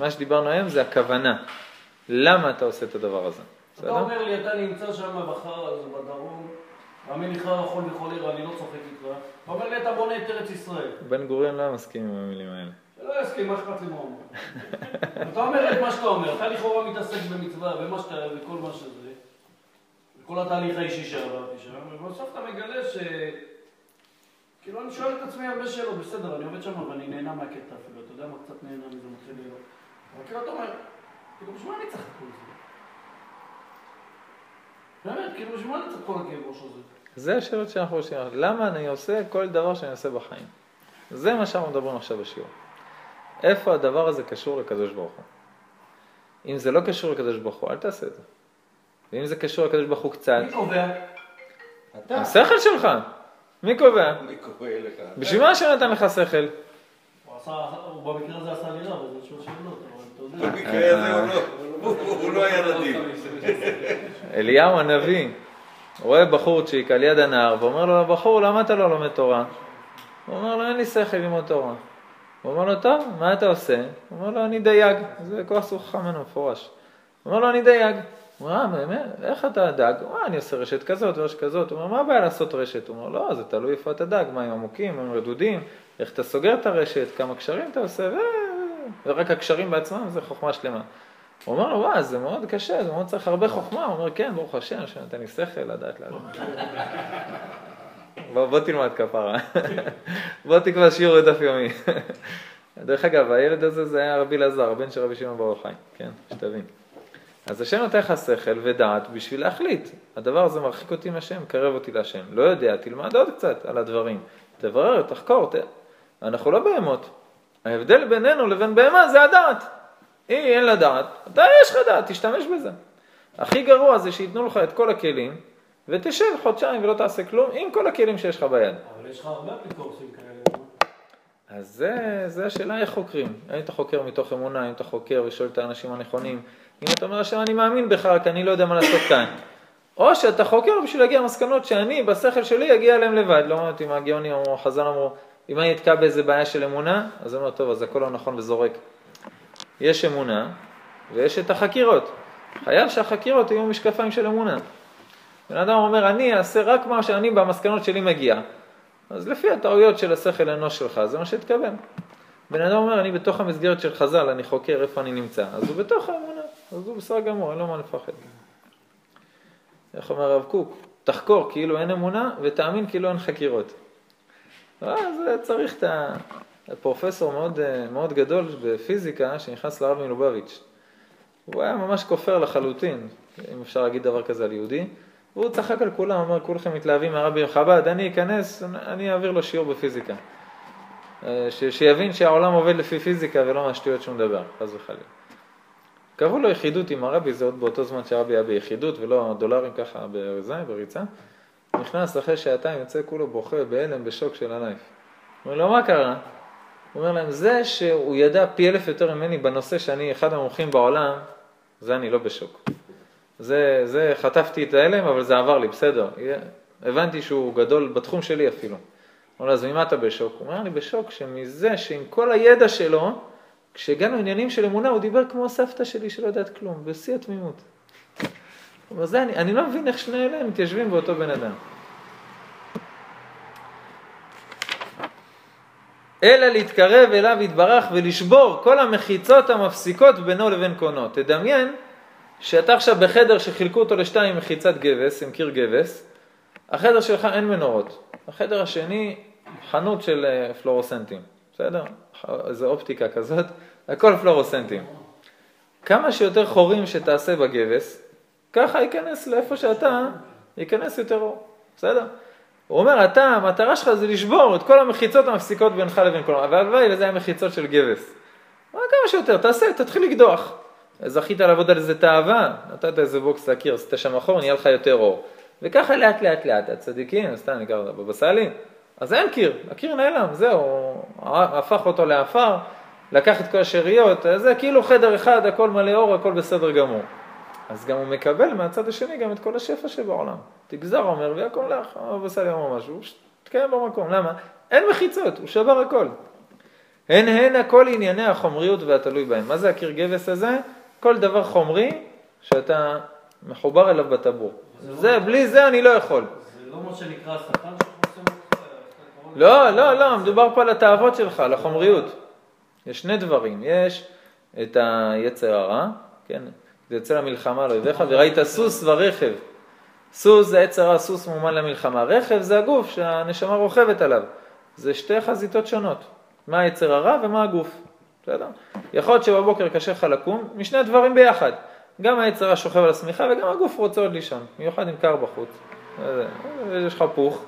מה שדיברנו היום זה הכוונה. למה אתה עושה את הדבר הזה? אתה? אומר לי, אתה נמצא שם בחר הזה בדרום, לך יכול וכל עיר, אני לא צוחק איתך. אתה אומר לי, אתה בונה את ארץ ישראל. בן גוריון לא מסכים עם המילים האלה. שלא יסכים, מה אכפת לי מה אומר. (laughs) אתה אומר את מה שאתה אומר, אתה לכאורה מתעסק במצווה, ומה שאתה, וכל מה שזה, וכל התהליך האישי שעברתי שם, ובסוף אתה מגלה ש... כאילו, אני שואל את עצמי הרבה שאלות, בסדר, אני עובד שם, ואני נהנה מהקטע אפילו, אתה יודע מה קצת נהנה מזה, מתחיל להיות. אבל כאילו, אתה אומר, כאילו, בשביל מה אני צריך את כל זה? באמת, כאילו, בשביל מה אני צריך את כל הכאב ראש הזה? זה השאלות שאנחנו עושים. למה אני עושה כל דבר שאני עושה בחיים? זה מה שאנחנו מדברים עכשיו בשיעור. איפה הדבר הזה קשור לקדוש ברוך הוא? אם זה לא קשור לקדוש ברוך הוא, אל תעשה את זה. ואם זה קשור לקדוש ברוך הוא קצת, מי קובע? אתה, השכל שלך. מי קובע? מי קורא לך? בשביל מה שנתן לך שכל? הוא עשה, הוא במקרה הזה עשה לי רע, אבל זה שואל שאלות, אבל אתה יודע. במקרה הזה הוא לא, לא היה נדיב. אליהו הנביא רואה בחורצ'יק על יד הנהר ואומר לו, בחור, למה אתה לא לומד תורה? הוא אומר לו, אין לי שכל ללמוד תורה. הוא אומר לו, טוב, מה אתה עושה? הוא אומר לו, אני דייג. זה כוח סוך חכם מפורש. הוא אומר לו, אני דייג. הוא אומר, אה, באמת? איך אתה דג? הוא אומר, אני עושה רשת כזאת ורשת כזאת. הוא אומר, מה הבעיה לעשות רשת? הוא אומר, לא, זה תלוי איפה אתה דג, מים עמוקים, מים רדודים, איך אתה סוגר את הרשת, כמה קשרים אתה עושה, ו... ורק הקשרים בעצמם זה חוכמה שלמה. הוא אומר לו, וואי, זה מאוד קשה, זה מאוד צריך הרבה חוכמה. הוא אומר, כן, ברוך השם, שנתן לי שכל לדעת לעלות. (laughs) בוא, בוא תלמד כפרה. בוא תקבע שיעור לדף יומי. דרך אגב, הילד הזה זה היה רבי אלעזר, הבן של רבי שמעון בר יוחאי, כן, שתבין. אז השם נותן לך שכל ודעת בשביל להחליט. הדבר הזה מרחיק אותי מהשם, קרב אותי להשם. לא יודע, תלמד עוד קצת על הדברים. תברר, תחקור, ת... אנחנו לא בהמות. ההבדל בינינו לבין בהמה זה הדעת. היא אין לה דעת, אתה יש לך דעת, תשתמש בזה. הכי גרוע זה שייתנו לך את כל הכלים, ותשב חודשיים ולא תעשה כלום עם כל הכלים שיש לך ביד. אבל יש לך הרבה אפיקורסים כאלה. אז זה, זה השאלה איך חוקרים. האם אתה חוקר מתוך אמונה, האם אתה חוקר ושואל את האנשים הנכונים, אם אתה אומר השם אני מאמין בך, רק אני לא יודע מה לעשות כאן. או שאתה חוקר בשביל להגיע למסקנות שאני, בשכל שלי, אגיע אליהם לבד. לא אומרת אם הגאונים אמרו, חז"ל אמרו, אם אני אתקע באיזה בעיה של אמונה, אז אני אומר, טוב, אז הכל לא נכון וזורק. יש אמונה, ויש את החקירות. חייב שהחקירות יהיו משקפיים של אמונה. בן אדם אומר, אני אעשה רק מה שאני במסקנות שלי מגיע. אז לפי הטעויות של השכל האנוש שלך, זה מה שהתכוון. בן אדם אומר, אני בתוך המסגרת של חז"ל, אני חוקר איפה אני נמצא. אז הוא בתוך האמונה, אז הוא בסדר גמור, אין לו מה לפחד. איך אומר הרב קוק? תחקור כאילו אין אמונה, ותאמין כאילו אין חקירות. אז צריך את הפרופסור מאוד, מאוד גדול בפיזיקה, שנכנס לרב מלובביץ'. הוא היה ממש כופר לחלוטין, אם אפשר להגיד דבר כזה על יהודי. והוא צחק על כולם, אמר, כולכם מתלהבים מהרבי חב"ד, אני אכנס, אני אעביר לו שיעור בפיזיקה. אה, ש, שיבין שהעולם עובד לפי פיזיקה ולא מהשטויות שהוא מדבר, חס וחלילה. קראו לו יחידות עם הרבי, זה עוד באותו זמן שהרבי היה ביחידות ולא דולרים ככה בזה, בריצה. נכנס אחרי שעתיים, יוצא כולו בוכה, בהלם, בשוק של הלייף. אומר לו, מה קרה? הוא אומר להם, זה שהוא ידע פי אלף יותר ממני בנושא שאני אחד המומחים בעולם, זה אני לא בשוק. זה, זה חטפתי את ההלם, אבל זה עבר לי, בסדר. הבנתי שהוא גדול בתחום שלי אפילו. אומר לו, אז ממה אתה בשוק? הוא אומר, אני בשוק שמזה שעם כל הידע שלו, כשהגענו עניינים של אמונה, הוא דיבר כמו הסבתא שלי שלא יודעת כלום, בשיא התמימות. אומר, זה, אני, אני לא מבין איך שני אלה מתיישבים באותו בן אדם. אלא להתקרב אליו יתברך ולשבור כל המחיצות המפסיקות בינו לבין קונו. תדמיין שאתה עכשיו בחדר שחילקו אותו לשתיים מחיצת גבס, עם קיר גבס, החדר שלך אין מנורות. החדר השני, חנות של אה, פלורוסנטים, בסדר? איזו אופטיקה כזאת, הכל פלורוסנטים. כמה שיותר חורים שתעשה בגבס, ככה ייכנס לאיפה שאתה, ייכנס יותר אור, בסדר? הוא אומר, אתה, המטרה שלך זה לשבור את כל המחיצות המפסיקות בינך לבין כל... והלוואי וזה היה מחיצות של גבס. מה כמה שיותר, תעשה, תתחיל לקדוח. זכית לעבוד על איזה תאווה, נתת איזה בוקס לקיר, עשית שם חור, נהיה לך יותר אור. וככה לאט לאט לאט, הצדיקים, סתם נקרא לזה בבא סאלי, אז אין קיר, הקיר נעלם, זהו, הפך אותו לעפר, לקח את כל השאריות, זה כאילו חדר אחד, הכל מלא אור, הכל בסדר גמור. אז גם הוא מקבל מהצד השני גם את כל השפע שבעולם. תגזר אומר והכל לך, הבבא סאלי אמר משהו, תקיים במקום, למה? אין מחיצות, הוא שבר הכל. הן הן הכל ענייני החומריות והתלוי בהם. מה זה הקיר גבס הזה? כל דבר חומרי שאתה מחובר אליו בטבור. זה, בלי זה אני לא יכול. זה לא מה שנקרא השטן אותך? לא, לא, לא, מדובר פה על התאוות שלך, על החומריות. יש שני דברים, יש את היצר הרע, כן, זה יוצא למלחמה על אויביך, וראית סוס ורכב. סוס זה יצר הרע, סוס מומן למלחמה. רכב זה הגוף שהנשמה רוכבת עליו. זה שתי חזיתות שונות, מה היצר הרע ומה הגוף. בסדר? יכול להיות שבבוקר קשה לך לקום, משני דברים ביחד. גם היצרה שוכב על השמיכה וגם הגוף רוצה עוד לישון, במיוחד אם קר בחוץ. יש לך פוך,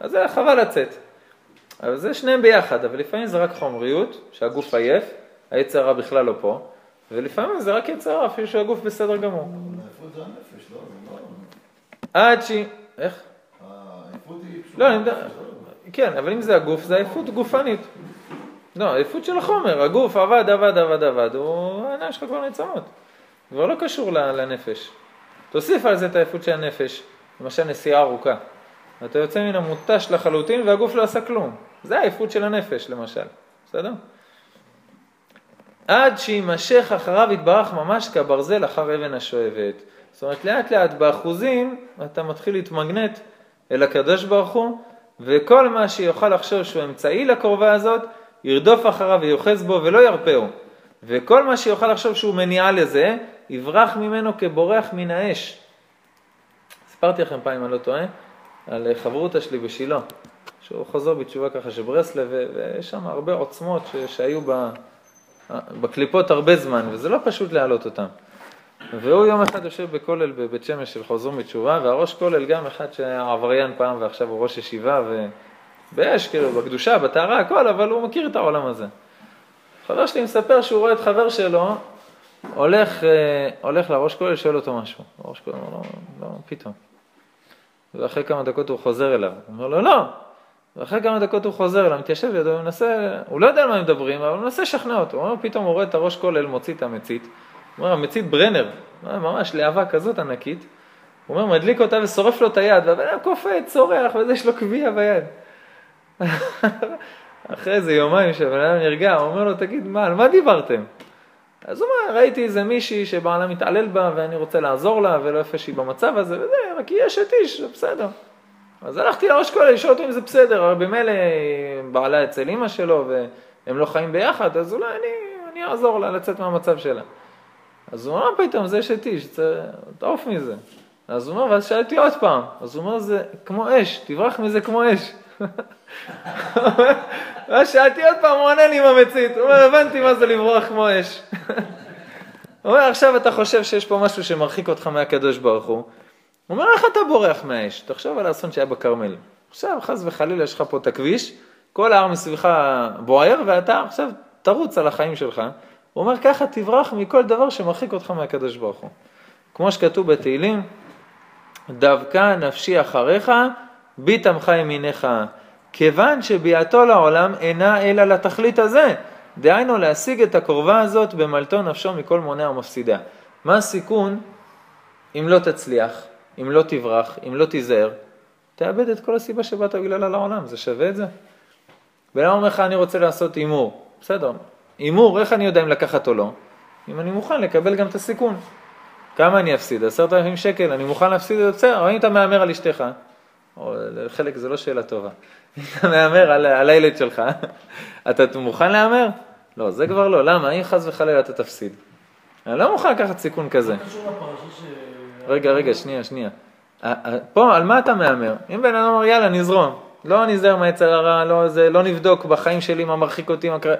אז זה חבל לצאת. אבל זה שניהם ביחד, אבל לפעמים זה רק חומריות, שהגוף עייף, היצרה בכלל לא פה, ולפעמים זה רק יצרה, אפילו שהגוף בסדר גמור. זה הנפש, לא? לא... עד ש... איך? העייפות היא פשוט... לא, אני יודע... כן, אבל אם זה הגוף, זה עייפות גופנית. לא, עייפות של החומר, הגוף עבד, עבד, עבד, עבד, הוא... העיניים שלך כבר נעצמות. כבר לא קשור לנפש. תוסיף על זה את העייפות של הנפש, למשל נסיעה ארוכה. אתה יוצא מן המותש לחלוטין והגוף לא עשה כלום. זה העייפות של הנפש למשל, בסדר? עד שיימשך אחריו יתברך ממש כברזל אחר אבן השואבת. זאת אומרת, לאט לאט באחוזים אתה מתחיל להתמגנט אל הקדוש ברוך הוא, וכל מה שיוכל לחשוב שהוא אמצעי לקרובה הזאת, ירדוף אחריו ויוחז בו ולא ירפאו. וכל מה שיוכל לחשוב שהוא מניעה לזה, יברח ממנו כבורח מן האש. סיפרתי לכם פעם, אם אני לא טועה, על חברותא שלי בשילה, שהוא חזר בתשובה ככה של ברסלב, ויש שם הרבה עוצמות ש... שהיו ב... בקליפות הרבה זמן, וזה לא פשוט להעלות אותן. והוא יום אחד יושב בכולל בבית שמש של חוזרים בתשובה, והראש כולל גם אחד שהיה עבריין פעם ועכשיו הוא ראש ישיבה, ובאש, כאילו, בקדושה, בטהרה, הכל, אבל הוא מכיר את העולם הזה. חבר שלי מספר שהוא רואה את חבר שלו, הולך, אה, הולך לראש כולל, שואל אותו משהו. הראש כולל אומר לא, לא, פתאום. ואחרי כמה דקות הוא חוזר אליו. הוא אומר לו, לא. ואחרי כמה דקות הוא חוזר אליו, מתיישב לידו, הוא מנסה, הוא לא יודע על מה הם מדברים, אבל הוא מנסה לשכנע אותו. הוא אומר, פתאום הוא רואה את הראש כולל מוציא את המצית. הוא אומר, המצית ברנר, ממש להבה כזאת ענקית. הוא אומר, מדליק אותה ושורף לו את היד, והבן אדם קופץ, צורח, וזה יש לו קביע ביד. אחרי איזה יומיים שהבן אדם נרגע, הוא אומר לו, תגיד, מה, על מה דיברתם? אז הוא אומר, ראיתי איזה מישהי שבעלה מתעלל בה ואני רוצה לעזור לה ולא יפה שהיא במצב הזה וזה, רק היא אשת איש, זה בסדר. אז הלכתי לראש כולל לשאול אותו אם זה בסדר, הרי במילא בעלה אצל אימא שלו והם לא חיים ביחד, אז אולי אני, אני אעזור לה לצאת מהמצב שלה. אז הוא אומר, מה פתאום, זה אשת איש, תעוף מזה. אז הוא אומר, ואז שאלתי עוד פעם, אז הוא אומר, זה כמו אש, תברח מזה כמו אש. (laughs) (laughs) ואז שאלתי עוד פעם, הוא עונה לי עם המצית, הוא אומר, הבנתי מה זה לברוח כמו אש. (laughs) הוא אומר, עכשיו אתה חושב שיש פה משהו שמרחיק אותך מהקדוש ברוך הוא. הוא אומר, איך אתה בורח מהאש? תחשוב על האסון שהיה בכרמל. עכשיו, חס וחלילה, יש לך פה את הכביש, כל ההר מסביבך בוער, ואתה עכשיו תרוץ על החיים שלך. הוא אומר, ככה תברח מכל דבר שמרחיק אותך מהקדוש ברוך הוא. כמו שכתוב בתהילים, דווקא נפשי אחריך, ביט עמך ימיניך. כיוון שביאתו לעולם אינה אלא לתכלית הזה, דהיינו להשיג את הקרבה הזאת במלטו נפשו מכל מונע ומפסידה. מה הסיכון אם לא תצליח, אם לא תברח, אם לא תיזהר? תאבד את כל הסיבה שבאת בגללה לעולם, זה שווה את זה? בן אדם אומר לך, אני רוצה לעשות הימור. בסדר, הימור, איך אני יודע אם לקחת או לא? אם אני מוכן לקבל גם את הסיכון. כמה אני אפסיד? עשרת אלפים שקל, אני מוכן להפסיד את זה, בסדר, אבל אם אתה מהמר על אשתך, או חלק זה לא שאלה טובה, אתה מהמר על, על הילד שלך, אתה מוכן להמר? לא, זה כבר לא, למה? אם חס וחלילה אתה תפסיד. אני לא מוכן לקחת סיכון כזה. רגע, רגע, שנייה, שנייה. פה, על מה אתה מהמר? אם בן אדם אומר, יאללה, נזרום. לא נזהר מהיצר הרע, לא, זה, לא נבדוק בחיים שלי מה מרחיק אותי, מה קרה.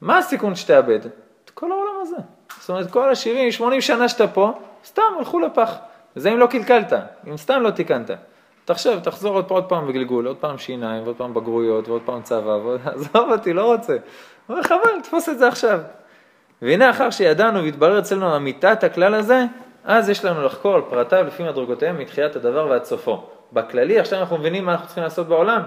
מה הסיכון שתאבד? את כל העולם הזה. זאת אומרת, כל ה-70, 80 שנה שאתה פה, סתם הלכו לפח. וזה אם לא קלקלת, אם סתם לא תיקנת. תחשב, תחזור עוד, עוד פעם בגלגול, עוד פעם שיניים, ועוד פעם בגרויות, ועוד פעם צבא, ועוד... (laughs) עזוב אותי, לא רוצה. הוא אומר, חבל, תפוס את זה עכשיו. והנה אחר שידענו והתברר אצלנו אמיתת הכלל הזה, אז יש לנו לחקור על פרטיו לפי מדרגותיהם מתחילת הדבר ועד סופו. בכללי, עכשיו אנחנו מבינים מה אנחנו צריכים לעשות בעולם.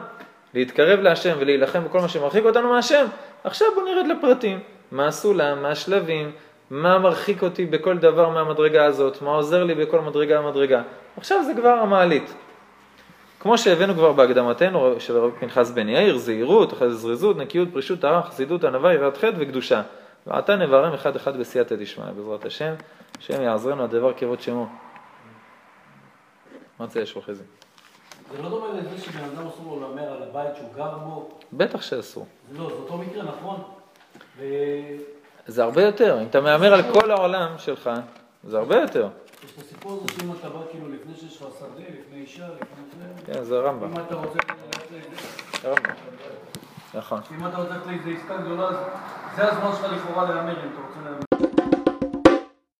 להתקרב להשם ולהילחם בכל מה שמרחיק אותנו מהשם. עכשיו בואו נרד לפרטים. מה הסולם, מה השלבים, מה מרחיק אותי בכל דבר מהמדרגה הזאת, מה עוזר לי בכל מדרגה ומדרגה. עכשיו זה כבר המעלית. כמו שהבאנו כבר בהקדמתנו של רבי פנחס בן יאיר, זהירות, אחרי זה זריזות, נקיות, פרישות, טהרה, חסידות, ענווה, יראת חטא וקדושה. ועתה נברם אחד אחד בסייעתא דשמיא, בעזרת השם, השם יעזרנו עד דבר כבוד שמו. מה זה יש לו חזי? זה לא דומה לזה שבן אדם אסור לו להמר על הבית שהוא גר בו? בטח שאסור. לא, זה אותו מקרה, נכון? ו... זה הרבה יותר, אם אתה מהמר על כל העולם שלך, זה הרבה יותר. יש את הסיפור הזה שאם אתה בא כאילו לפני שיש לך שדה, לפני אישה, לפני זה... כן, זה רמב"ם. אם אתה רוצה ללכת לאיזה... רמב"ם. נכון. אם אתה רוצה לאיזה עסקה גדולה, זה הזמן שלך לכאורה להמר אם אתה רוצה להמר.